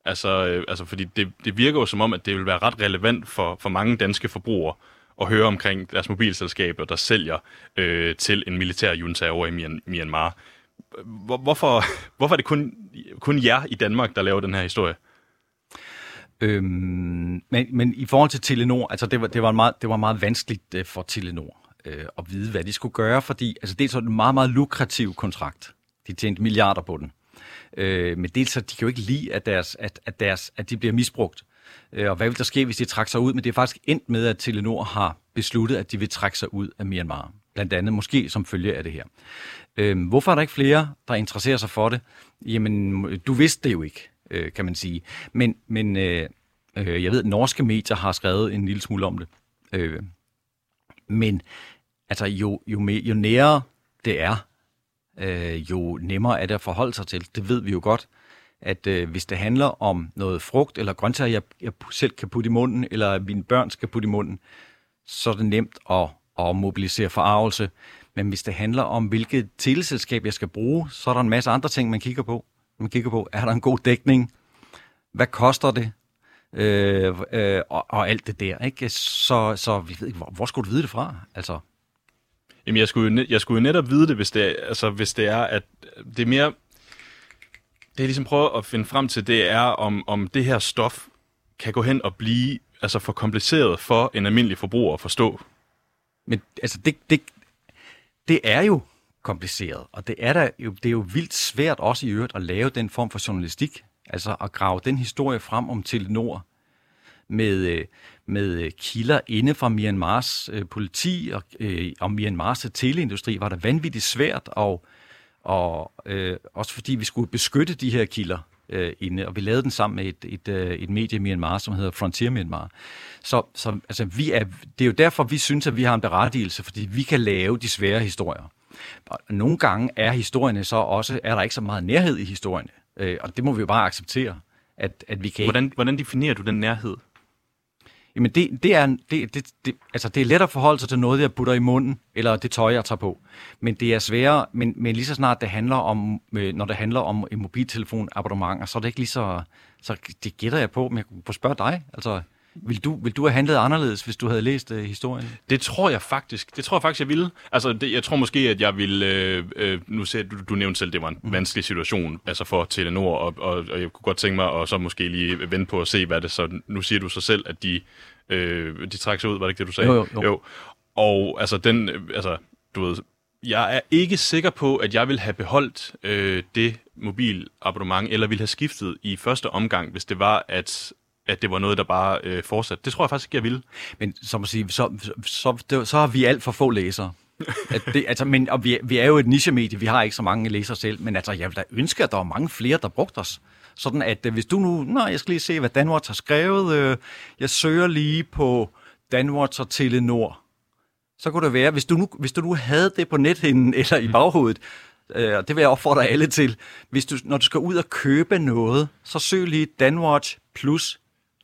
Altså, øh, altså fordi det, det virker jo som om, at det vil være ret relevant for, for mange danske forbrugere at høre omkring deres mobilselskaber, der sælger øh, til en militær junta over i Myanmar. hvor, hvorfor, hvorfor er det kun, kun jer i Danmark, der laver den her historie? Øhm, men, men i forhold til Telenor, altså det var, det var, meget, det var meget vanskeligt øh, for Telenor øh, at vide, hvad de skulle gøre, fordi altså det er sådan en meget, meget lukrativ kontrakt. De tjente milliarder på den. Øh, men dels så de kan jo ikke lide, at, deres, at, at, deres, at de bliver misbrugt. Øh, og hvad vil der ske, hvis de trækker sig ud? Men det er faktisk endt med, at Telenor har besluttet, at de vil trække sig ud af Myanmar. Blandt andet måske som følge af det her. Øh, hvorfor er der ikke flere, der interesserer sig for det? Jamen, du vidste det jo ikke, øh, kan man sige. Men, men øh, øh, jeg ved, at norske medier har skrevet en lille smule om det. Øh, men altså, jo, jo, mere, jo nærere det er, øh, jo nemmere er det at forholde sig til. Det ved vi jo godt, at øh, hvis det handler om noget frugt eller grøntsager, jeg, jeg selv kan putte i munden, eller mine børn skal putte i munden, så er det nemt at, at mobilisere forarvelse. Men hvis det handler om, hvilket teleselskab jeg skal bruge, så er der en masse andre ting, man kigger på. Man kigger på, er der en god dækning? Hvad koster det? Øh, øh, og, og alt det der. Ikke? Så, så vi ved ikke, hvor, hvor skulle du vide det fra? Altså, Jamen, jeg skulle, jo, jeg skulle jo netop vide det, hvis det, er, altså, hvis det er, at det er mere... Det jeg ligesom prøver at finde frem til, det er, om, om det her stof kan gå hen og blive altså, for kompliceret for en almindelig forbruger at forstå. Men altså, det, det, det er jo kompliceret, og det er, da jo, det er jo vildt svært også i øvrigt at lave den form for journalistik, altså at grave den historie frem om Telenor med, øh, med øh, kilder inde fra Myanmars øh, politi og, øh, og Myanmars teleindustri, var det vanvittigt svært, og, og øh, også fordi vi skulle beskytte de her kilder øh, inde, og vi lavede den sammen med et, et, øh, et medie i Myanmar, som hedder Frontier Myanmar. Så, så altså, vi er, det er jo derfor, vi synes, at vi har en berettigelse, fordi vi kan lave de svære historier. Og nogle gange er historierne så også, er der ikke så meget nærhed i historierne, øh, og det må vi jo bare acceptere, at, at vi kan ikke... Hvordan, hvordan definerer du den nærhed? Jamen det, det, er, det, det, det, altså det er let at forholde sig til noget, jeg putter i munden, eller det tøj, jeg tager på. Men det er sværere, men, men lige så snart det handler om, øh, når det handler om en mobiltelefonabonnement, så er det ikke lige så, så det gætter jeg på, men jeg kunne spørge dig, altså, vil du, vil du have handlet anderledes, hvis du havde læst uh, historien? Det tror jeg faktisk. Det tror jeg faktisk, jeg ville. Altså, det, jeg tror måske, at jeg ville... Øh, øh, nu ser du, du nævnte selv, det var en mm. vanskelig situation altså for Telenor, og, og, og jeg kunne godt tænke mig at så måske lige vente på at se, hvad det så... Nu siger du så selv, at de, øh, de trækker sig ud, var det ikke det, du sagde? Jo, jo, jo. jo. Og altså, den... Altså, du ved, jeg er ikke sikker på, at jeg vil have beholdt øh, det mobilabonnement, eller ville have skiftet i første omgang, hvis det var, at at det var noget, der bare øh, fortsatte. Det tror jeg faktisk ikke, jeg ville. Men som at sige, så, så, så, så har vi alt for få læsere. at det, altså, men, og vi, vi er jo et nichemedie, vi har ikke så mange læsere selv, men altså, jeg vil da ønske, at der var mange flere, der brugte os. Sådan at øh, hvis du nu, nej, jeg skal lige se, hvad Danwatch har skrevet, øh, jeg søger lige på Danwatch og Telenor, så kunne det være, hvis du nu, hvis du nu havde det på nethinden eller i baghovedet, øh, og det vil jeg opfordre alle til, hvis du, når du skal ud og købe noget, så søg lige Danwatch plus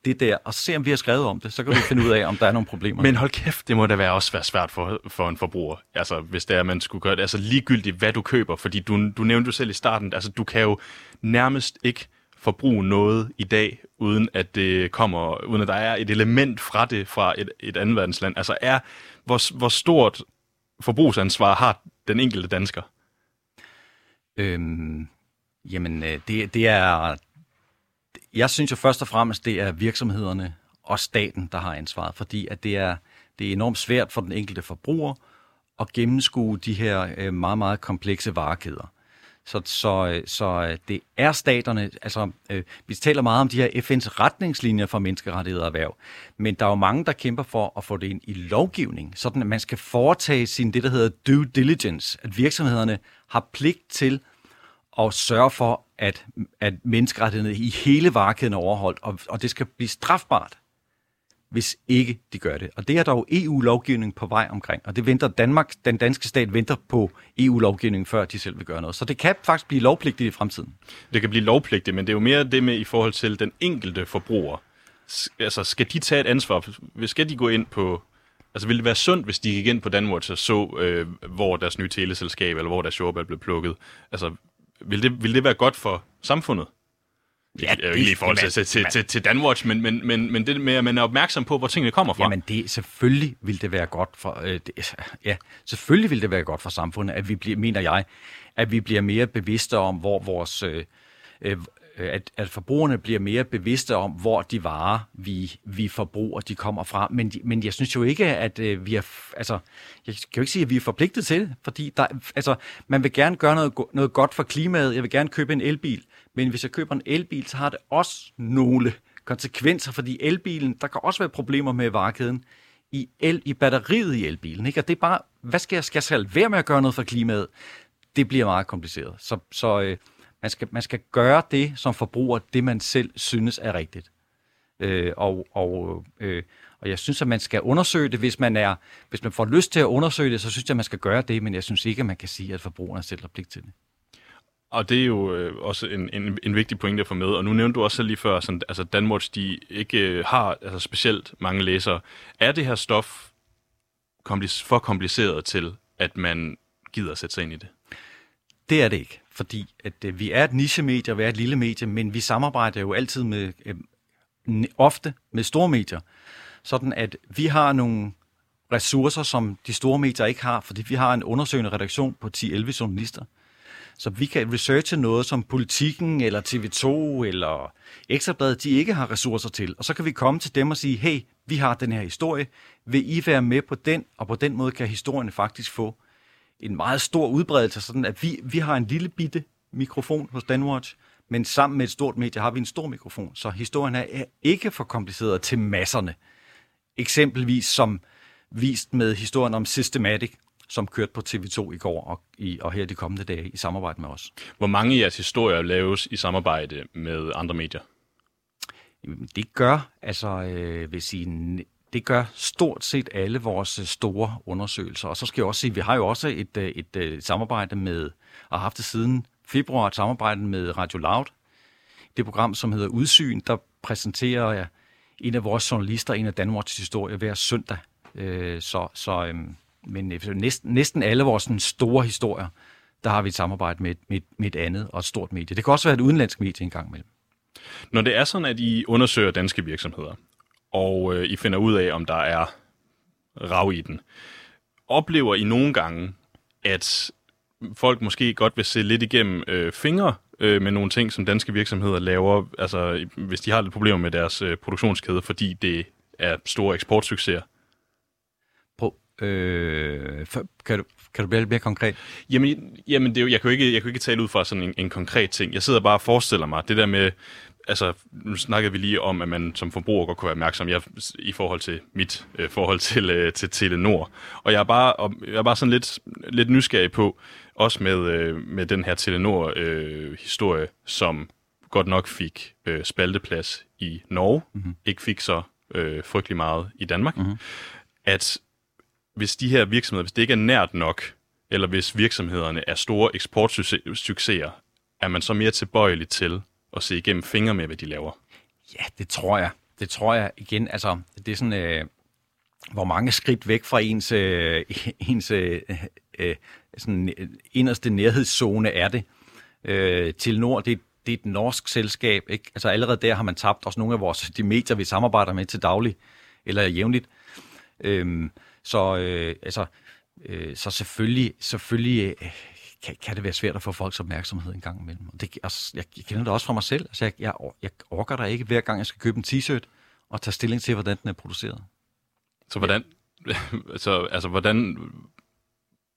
det der, og se om vi har skrevet om det, så kan du finde ud af, om der er nogle problemer. Men hold kæft, det må da være også være svært for, for en forbruger, altså hvis det er, at man skulle gøre det, altså ligegyldigt, hvad du køber, fordi du, du nævnte jo selv i starten, altså du kan jo nærmest ikke forbruge noget i dag, uden at det kommer, uden at der er et element fra det fra et, et andet verdensland. Altså er, hvor, hvor stort forbrugsansvar har den enkelte dansker? Øhm, jamen, øh, det, det er jeg synes jo først og fremmest, det er virksomhederne og staten, der har ansvaret, fordi at det er, det er enormt svært for den enkelte forbruger at gennemskue de her øh, meget, meget komplekse varekæder. Så, så, øh, så øh, det er staterne, altså øh, vi taler meget om de her FN's retningslinjer for menneskerettigheder og erhverv, men der er jo mange, der kæmper for at få det ind i lovgivning, sådan at man skal foretage sin det, der hedder due diligence, at virksomhederne har pligt til at sørge for, at, at menneskerettighederne i hele varekæden er overholdt, og, og det skal blive strafbart, hvis ikke de gør det. Og det er der jo EU-lovgivning på vej omkring, og det venter Danmark, den danske stat venter på EU-lovgivningen, før de selv vil gøre noget. Så det kan faktisk blive lovpligtigt i fremtiden. Det kan blive lovpligtigt, men det er jo mere det med i forhold til den enkelte forbruger. Altså, skal de tage et ansvar? Skal de gå ind på Altså, ville det være sundt, hvis de gik ind på Danwatch og så, øh, hvor deres nye teleselskab, eller hvor deres jordbær blev plukket? Altså, vil det, vil det være godt for samfundet? Ja, det er jo ikke i forhold til, jamen, til, til, man- til, til Danwatch, men, men, men, men det med, at man er opmærksom på, hvor tingene kommer fra. Jamen det, selvfølgelig vil det være godt for, øh, det, ja, selvfølgelig vil det være godt for samfundet, at vi bliver, mener jeg, at vi bliver mere bevidste om, hvor vores, øh, øh, Øh, at, at forbrugerne bliver mere bevidste om, hvor de varer, vi, vi forbruger, de kommer fra. Men, men jeg synes jo ikke, at øh, vi er, altså, jeg kan jo ikke sige, at vi er forpligtet til det, fordi der, altså, man vil gerne gøre noget, noget godt for klimaet. Jeg vil gerne købe en elbil, men hvis jeg køber en elbil, så har det også nogle konsekvenser, fordi elbilen, der kan også være problemer med varekæden i, el, i batteriet i elbilen. Ikke? Og det er bare, hvad skal jeg, skal jeg selv være med at gøre noget for klimaet? Det bliver meget kompliceret. Så, så øh, man, skal, man skal gøre det som forbruger, det man selv synes er rigtigt. Øh, og, og, øh, og jeg synes, at man skal undersøge det, hvis man, er, hvis man får lyst til at undersøge det, så synes jeg, at man skal gøre det, men jeg synes ikke, at man kan sige, at forbrugerne selv har pligt til det. Og det er jo øh, også en, en, en vigtig pointe at få med. Og nu nævnte du også lige før, sådan, altså Danwatch, de ikke øh, har altså specielt mange læsere. Er det her stof komplis- for kompliceret til, at man gider at sætte sig ind i det? Det er det ikke, fordi at, øh, vi er et nichemedie, og vi er et lille medie, men vi samarbejder jo altid med, øh, ofte med store medier, sådan at vi har nogle ressourcer, som de store medier ikke har, fordi vi har en undersøgende redaktion på 10-11 journalister. Så vi kan researche noget, som politikken eller TV2 eller Ekstrabladet, de ikke har ressourcer til. Og så kan vi komme til dem og sige, hey, vi har den her historie. Vil I være med på den? Og på den måde kan historien faktisk få en meget stor udbredelse, sådan at vi, vi har en lille bitte mikrofon hos Danwatch, men sammen med et stort medie har vi en stor mikrofon, så historien er er ikke for kompliceret til masserne. Eksempelvis som vist med historien om Systematic, som kørte på TV2 i går og, i, og her de kommende dage i samarbejde med os. Hvor mange af jeres historier laves i samarbejde med andre medier? Jamen, Det gør, altså, øh, vil sige, det gør stort set alle vores øh, store undersøgelser. Og så skal jeg også sige, at vi har jo også et, øh, et, et, samarbejde med, og har haft det siden februar, et samarbejde med Radio Loud. Det program, som hedder Udsyn, der præsenterer jeg en af vores journalister, en af Danmarks historie hver søndag. Øh, så, så, øhm, øh, men næsten, næsten alle vores sådan, store historier, der har vi et samarbejde med, et- med, med et andet og et stort medie. Det kan også være et udenlandsk medie engang imellem. Når det er sådan, at I undersøger danske virksomheder, og øh, I finder ud af, om der er rav i den, oplever I nogle gange, at folk måske godt vil se lidt igennem øh, fingre øh, med nogle ting, som danske virksomheder laver, altså hvis de har lidt problemer med deres øh, produktionskæde, fordi det er store eksportsucceser? Prøv, øh, kan, du, kan du blive lidt mere konkret? Jamen, jamen det er jo, jeg, kan jo ikke, jeg kan jo ikke tale ud fra sådan en, en konkret ting. Jeg sidder bare og forestiller mig, det der med, altså nu snakkede vi lige om, at man som forbruger godt kunne være opmærksom jeg, i forhold til mit øh, forhold til, øh, til Telenor. Og jeg er bare, og jeg er bare sådan lidt, lidt nysgerrig på, også med, øh, med den her Telenor-historie, som godt nok fik øh, spalteplads i Norge, mm-hmm. ikke fik så øh, frygtelig meget i Danmark, mm-hmm. at hvis de her virksomheder, hvis det ikke er nært nok, eller hvis virksomhederne er store eksportsucceser, er man så mere tilbøjelig til at se igennem fingre med, hvad de laver? Ja, det tror jeg. Det tror jeg igen. Altså, det er sådan, øh, hvor mange skridt væk fra ens, øh, ens øh, øh, sådan, øh, inderste nærhedszone er det. Øh, til Nord, det, det er et norsk selskab. Ikke? Altså allerede der har man tabt også nogle af vores, de medier, vi samarbejder med til daglig, eller jævnligt. Øhm, så, øh, altså, øh, så selvfølgelig, selvfølgelig øh, kan, kan det være svært at få folks opmærksomhed en gang imellem. Og det, altså, jeg, jeg kender det også fra mig selv. Altså, jeg, jeg, jeg orker der ikke hver gang, jeg skal købe en t-shirt og tage stilling til, hvordan den er produceret. Så hvordan, så, altså, hvordan,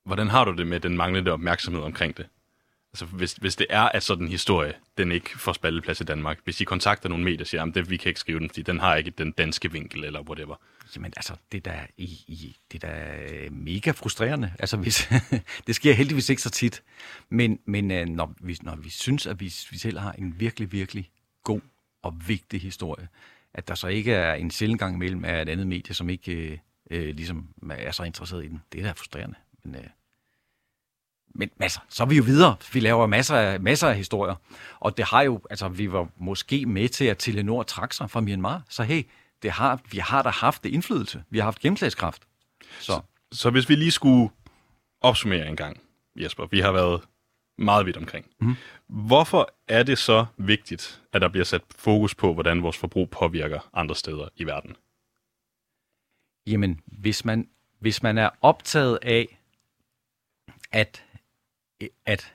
hvordan har du det med den manglende opmærksomhed omkring det? Altså, hvis, hvis det er, at sådan en historie, den ikke får spalteplads i Danmark, hvis I kontakter nogle medier og siger, at vi kan ikke skrive den, fordi den har ikke den danske vinkel, eller whatever. Jamen altså, det er i, i, det er øh, mega frustrerende. Altså, hvis, det sker heldigvis ikke så tit. Men, men øh, når, vi, når vi synes, at vi, vi selv har en virkelig, virkelig god og vigtig historie, at der så ikke er en sjældent gang imellem af et andet medie, som ikke øh, øh, ligesom er så interesseret i den, det er da frustrerende. Men, øh, men altså, så er vi jo videre. Vi laver masser af, masser af historier. Og det har jo, altså vi var måske med til, at Telenor trak sig fra Myanmar. Så hey, det har, vi har da haft det indflydelse. Vi har haft gennemslagskraft. Så Så hvis vi lige skulle opsummere en gang, Jesper. Vi har været meget vidt omkring. Mm. Hvorfor er det så vigtigt, at der bliver sat fokus på, hvordan vores forbrug påvirker andre steder i verden? Jamen, hvis man, hvis man er optaget af, at, at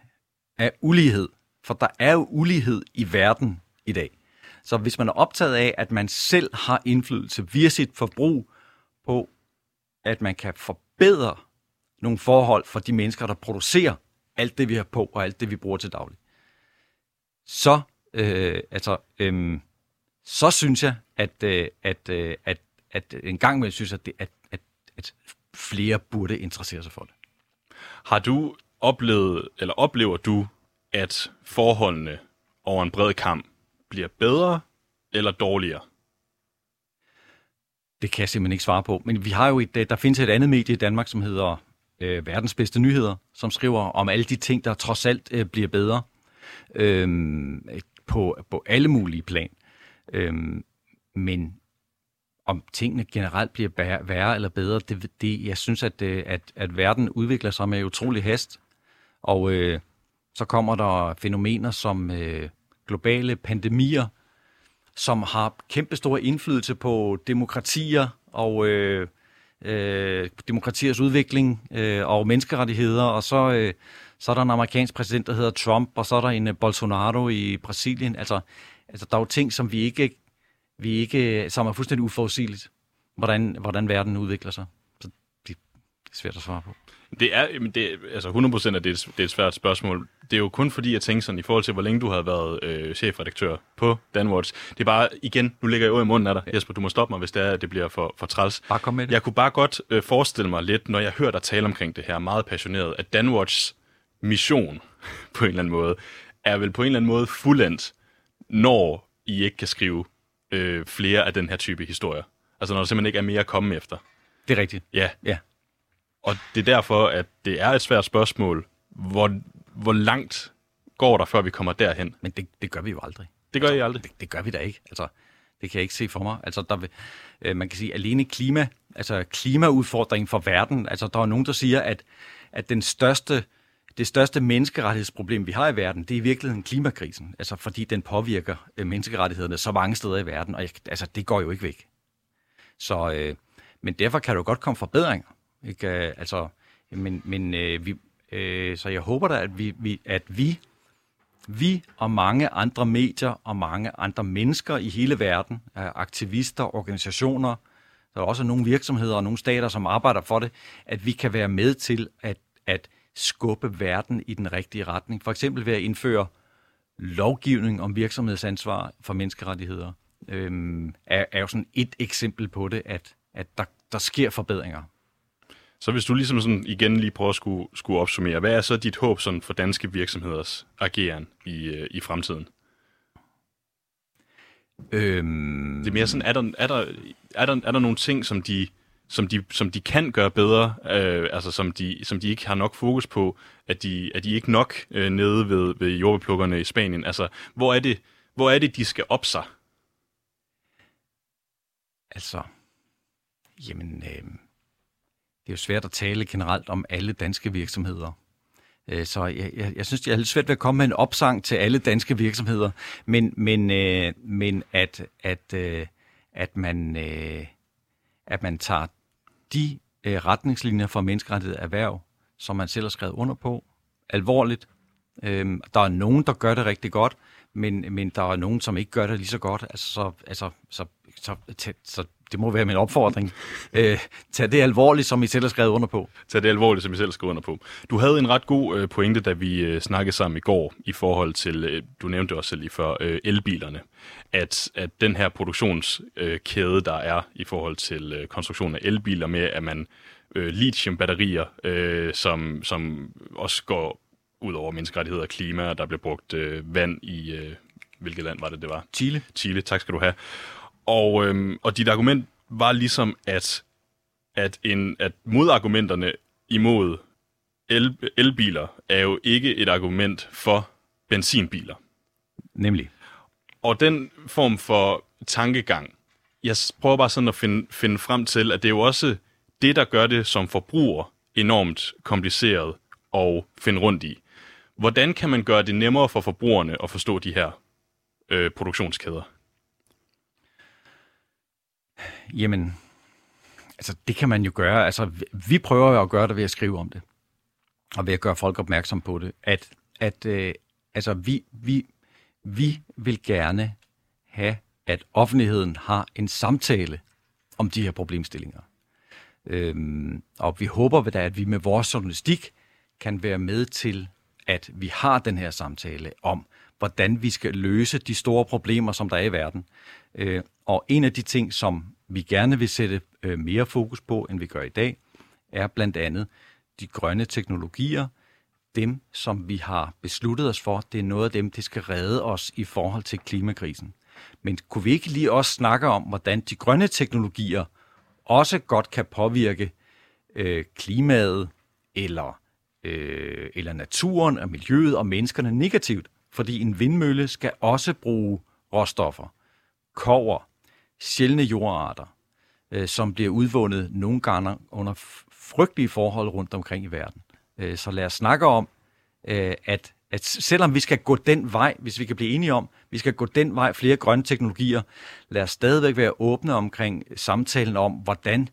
af ulighed, for der er jo ulighed i verden i dag. Så hvis man er optaget af, at man selv har indflydelse via sit forbrug på, at man kan forbedre nogle forhold for de mennesker, der producerer alt det, vi har på, og alt det, vi bruger til daglig, så, øh, altså, øh, så synes jeg, at, øh, at, øh, at, at en gang med synes, at, det, at, at, at flere burde interessere sig for det. Har du oplevede, eller oplever du, at forholdene over en bred kamp bliver bedre eller dårligere? Det kan jeg simpelthen ikke svare på. Men vi har jo et, der findes et andet medie i Danmark, som hedder øh, Verdens Bedste Nyheder, som skriver om alle de ting, der trods alt øh, bliver bedre øh, på, på alle mulige plan. Øh, men om tingene generelt bliver værre, eller bedre, det, det, jeg synes, at, øh, at, at verden udvikler sig med utrolig hast. Og øh, så kommer der fænomener som øh, globale pandemier, som har kæmpestor indflydelse på demokratier og øh, øh, demokratiers udvikling øh, og menneskerettigheder, og så, øh, så er der en amerikansk præsident, der hedder Trump, og så er der en øh, Bolsonaro i Brasilien. Altså, altså, der er jo ting, som vi ikke, vi ikke som er fuldstændig uforudsigeligt, hvordan, hvordan verden udvikler sig. Så det er svært at svare på. Det er, det, altså 100% at det er, det er et svært spørgsmål. Det er jo kun fordi, jeg tænker sådan, i forhold til, hvor længe du har været øh, chefredaktør på Danwatch. Det er bare, igen, nu ligger jeg jo i munden af dig. Jesper, du må stoppe mig, hvis det er, at det bliver for, for træls. Bare kom med det. Jeg kunne bare godt øh, forestille mig lidt, når jeg hører dig tale omkring det her, meget passioneret, at Danwatchs mission, på en eller anden måde, er vel på en eller anden måde fuldendt, når I ikke kan skrive øh, flere af den her type historier. Altså når der simpelthen ikke er mere at komme efter. Det er rigtigt. Ja. Ja. Og det er derfor, at det er et svært spørgsmål, hvor, hvor langt går der, før vi kommer derhen? Men det, det gør vi jo aldrig. Det gør I aldrig? Det, det gør vi da ikke. Altså, det kan jeg ikke se for mig. Altså, der vil, øh, man kan sige, alene klima, altså klimaudfordringen for verden, altså der er nogen, der siger, at, at den største, det største menneskerettighedsproblem, vi har i verden, det er i virkeligheden klimakrisen. Altså, fordi den påvirker øh, menneskerettighederne så mange steder i verden, og jeg, altså, det går jo ikke væk. Så, øh, men derfor kan jo godt komme forbedringer. Ikke? Øh, altså, men, men øh, vi, øh, så jeg håber da, at vi, vi, at vi, vi og mange andre medier og mange andre mennesker i hele verden, øh, aktivister, organisationer, der er også nogle virksomheder og nogle stater, som arbejder for det, at vi kan være med til at, at skubbe verden i den rigtige retning. For eksempel ved at indføre lovgivning om virksomhedsansvar for menneskerettigheder, øhm, er, er jo sådan et eksempel på det, at, at der, der sker forbedringer. Så hvis du ligesom sådan igen lige prøver at skulle, skulle opsummere, hvad er så dit håb sådan for danske virksomheders ageren i, øh, i fremtiden? Øhm... Det er mere sådan, er der, er der, er der, er der nogle ting, som de, som de, som de kan gøre bedre, øh, altså som de, som de ikke har nok fokus på, at de, at de ikke nok øh, nede ved, ved jordbeplukkerne i Spanien? Altså, hvor er det, hvor er det, de skal op sig? Altså, jamen, øh, det er jo svært at tale generelt om alle danske virksomheder. Øh, så jeg, jeg, jeg synes, det er lidt svært ved at komme med en opsang til alle danske virksomheder, men, men, øh, men at, at, øh, at, man, øh, at man tager de øh, retningslinjer for menneskerettighed erhverv, som man selv har skrevet under på, alvorligt. Øh, der er nogen, der gør det rigtig godt, men, men der er nogen, som ikke gør det lige så godt. Altså, så, altså, så, så, så, så det må være min opfordring. Øh, tag det alvorligt, som I selv har skrevet under på. Tag det alvorligt, som I selv har skrevet under på. Du havde en ret god øh, pointe, da vi øh, snakkede sammen i går, i forhold til, øh, du nævnte også lige før, øh, elbilerne. At, at den her produktionskæde, øh, der er i forhold til øh, konstruktionen af elbiler med, at man øh, lithium-batterier, øh, som, som også går ud over menneskerettigheder og klima, der bliver brugt øh, vand i, øh, hvilket land var det, det var? Chile. Chile, tak skal du have. Og, øhm, og dit argument var ligesom, at, at, en, at modargumenterne imod el, elbiler er jo ikke et argument for benzinbiler. Nemlig. Og den form for tankegang, jeg prøver bare sådan at finde, finde frem til, at det er jo også det, der gør det som forbruger enormt kompliceret at finde rundt i. Hvordan kan man gøre det nemmere for forbrugerne at forstå de her øh, produktionskæder? Jamen, altså det kan man jo gøre. Altså, vi- prøver jo at gøre det ved at skrive om det. Og ved at gøre folk opmærksom på det. At, at øh, altså, vi, vi, vi vil gerne have, at offentligheden har en samtale om de her problemstillinger. Øhm, og vi håber da, at vi med vores journalistik kan være med til, at vi har den her samtale om, hvordan vi skal løse de store problemer, som der er i verden. Øh, og en af de ting, som vi gerne vil sætte øh, mere fokus på, end vi gør i dag, er blandt andet de grønne teknologier, dem, som vi har besluttet os for, det er noget af dem, det skal redde os i forhold til klimakrisen. Men kunne vi ikke lige også snakke om, hvordan de grønne teknologier også godt kan påvirke øh, klimaet eller, øh, eller naturen og miljøet og menneskerne negativt? Fordi en vindmølle skal også bruge råstoffer, kover, sjældne jordarter, øh, som bliver udvundet nogle gange under frygtelige forhold rundt omkring i verden. Øh, så lad os snakke om, øh, at, at selvom vi skal gå den vej, hvis vi kan blive enige om, vi skal gå den vej, flere grønne teknologier, lad os stadigvæk være åbne omkring samtalen om, hvordan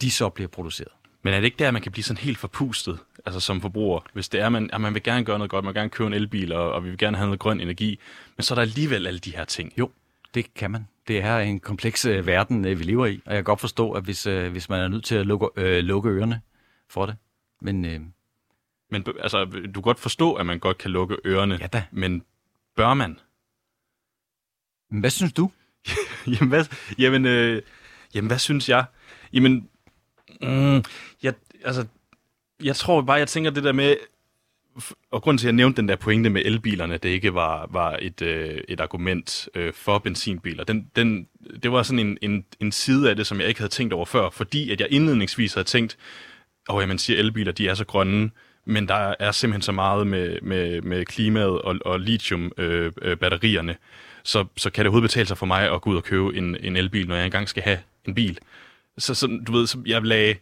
de så bliver produceret. Men er det ikke der, man kan blive sådan helt forpustet, altså som forbruger? Hvis det er, man, at man vil gerne gøre noget godt, man vil gerne købe en elbil, og, og vi vil gerne have noget grøn energi, men så er der alligevel alle de her ting. Jo, det kan man. Det er en kompleks øh, verden, øh, vi lever i, og jeg kan godt forstå, at hvis, øh, hvis man er nødt til at lukke, øh, lukke ørerne for det. Men øh, Men altså, du kan godt forstå, at man godt kan lukke ørerne, ja da. men bør man? Men hvad synes du? jamen, hvad, jamen, øh, jamen, hvad synes jeg? Jamen, mm, jeg, altså, jeg tror bare, jeg tænker det der med, og grunden til, at jeg nævnte den der pointe med elbilerne, det ikke var, var et, øh, et argument øh, for benzinbiler, den, den, det var sådan en, en, en side af det, som jeg ikke havde tænkt over før, fordi at jeg indledningsvis havde tænkt, ja, man siger, elbiler, de er så grønne, men der er simpelthen så meget med, med, med klimaet og, og lithium-batterierne, øh, øh så, så kan det overhovedet betale sig for mig at gå ud og købe en, en elbil, når jeg engang skal have en bil. Så, så du ved, så jeg lagde,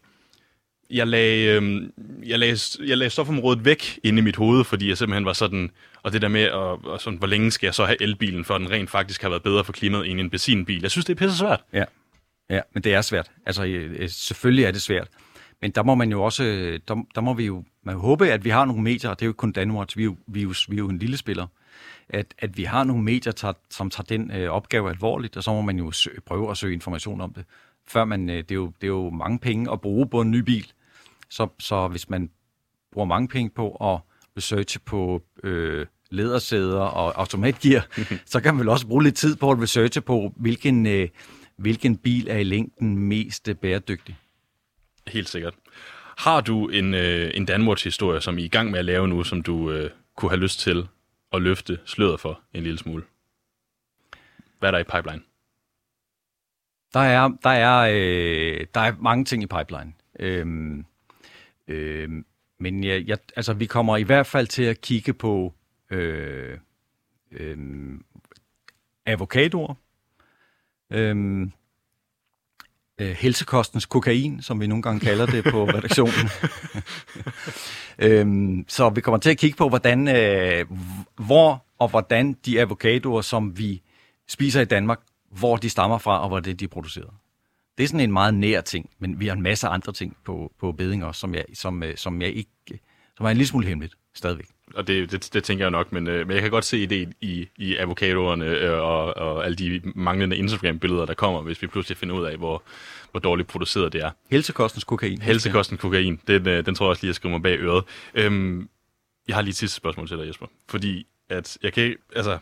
jeg lagde, øh, jeg, lagde, jeg lagde stofområdet væk inde i mit hoved, fordi jeg simpelthen var sådan, og det der med, at, og sådan, hvor længe skal jeg så have elbilen, for den rent faktisk har været bedre for klimaet end en benzinbil. Jeg synes, det er pisse svært. Ja, ja men det er svært. Altså, øh, øh, selvfølgelig er det svært. Men der må man jo også, øh, der, der må vi jo man håbe, at vi har nogle medier, og det er jo ikke kun Danmark, vi er jo, vi er jo, vi er jo en lille spiller, at, at vi har nogle medier, tager, som tager den øh, opgave alvorligt, og så må man jo søge, prøve at søge information om det. Før man, øh, det, er jo, det er jo mange penge at bruge på en ny bil, så, så hvis man bruger mange penge på at researche på øh, ledersæder og automatgear, så kan man vel også bruge lidt tid på at researche på, hvilken, øh, hvilken bil er i længden mest øh, bæredygtig. Helt sikkert. Har du en, øh, en Danwatch-historie, som I er i gang med at lave nu, som du øh, kunne have lyst til at løfte sløret for en lille smule? Hvad er der i pipeline? Der er, der er, øh, der er mange ting i pipeline. Øhm, øhm, men jeg, jeg, altså, vi kommer i hvert fald til at kigge på øh, øh, avocadoer, øh, øh, helsekostens kokain, som vi nogle gange kalder det på redaktionen. øhm, så vi kommer til at kigge på, hvordan, øh, hvor og hvordan de avocadoer, som vi spiser i Danmark, hvor de stammer fra, og hvor det de er produceret. Det er sådan en meget nær ting, men vi har en masse andre ting på, på beding også, som, jeg, som, øh, som, jeg ikke, som er en lille smule hemmeligt stadigvæk. Og det, det, det tænker jeg nok, men, øh, men jeg kan godt se ideen i, i avocadoerne øh, og, og alle de manglende Instagram-billeder, der kommer, hvis vi pludselig finder ud af, hvor, hvor dårligt produceret det er. Helsekostens kokain. Helsekosten kokain, den, øh, den tror jeg også lige, jeg skriver mig bag øret. Øhm, jeg har lige et sidste spørgsmål til dig, Jesper. Fordi at jeg kan altså,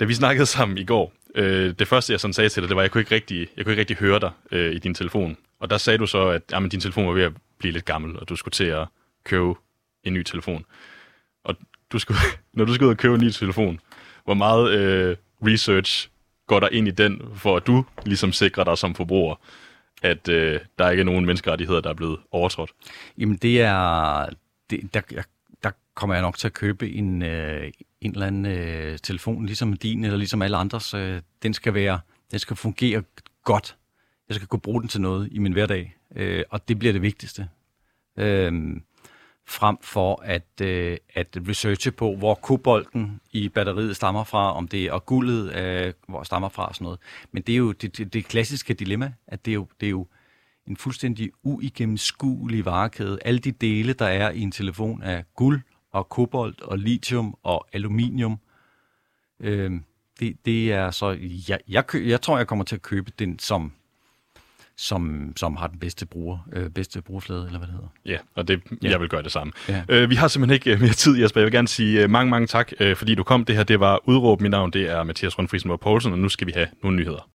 da vi snakkede sammen i går, øh, det første jeg sådan sagde til dig, det var, at jeg kunne ikke rigtig, jeg kunne ikke rigtig høre dig øh, i din telefon. Og der sagde du så, at jamen, din telefon var ved at blive lidt gammel, og du skulle til at købe en ny telefon. Og du skulle, når du skal ud og købe en ny telefon, hvor meget øh, research går der ind i den, for at du ligesom sikrer dig som forbruger, at øh, der ikke er nogen menneskerettigheder, der er blevet overtrådt? Jamen det er, det, der, jeg, der kommer jeg nok til at købe en, øh, en eller anden øh, telefon, ligesom din eller ligesom alle andres. Øh, den skal være, den skal fungere godt. Jeg skal kunne bruge den til noget i min hverdag, øh, og det bliver det vigtigste. Øh, frem for at, øh, at researche på, hvor kobolten i batteriet stammer fra, om det er og guldet, øh, hvor stammer fra og sådan noget. Men det er jo det, det, det klassiske dilemma, at det er jo, det er jo en fuldstændig uigennemskuelig varekæde. Alle de dele, der er i en telefon, er guld og kobolt og lithium og aluminium. Øh, det, det er så, jeg, jeg, jeg tror, jeg kommer til at købe den som som, som har den bedste bruger, øh, bedste brugerflade, eller hvad det hedder. Ja, og det, Ja. jeg vil gøre det samme. Ja. Øh, vi har simpelthen ikke øh, mere tid, Jesper. Jeg vil gerne sige øh, mange, mange tak, øh, fordi du kom. Det her, det var Udråb. Mit navn, det er Mathias Rundfriesen Poulsen, og nu skal vi have nogle nyheder.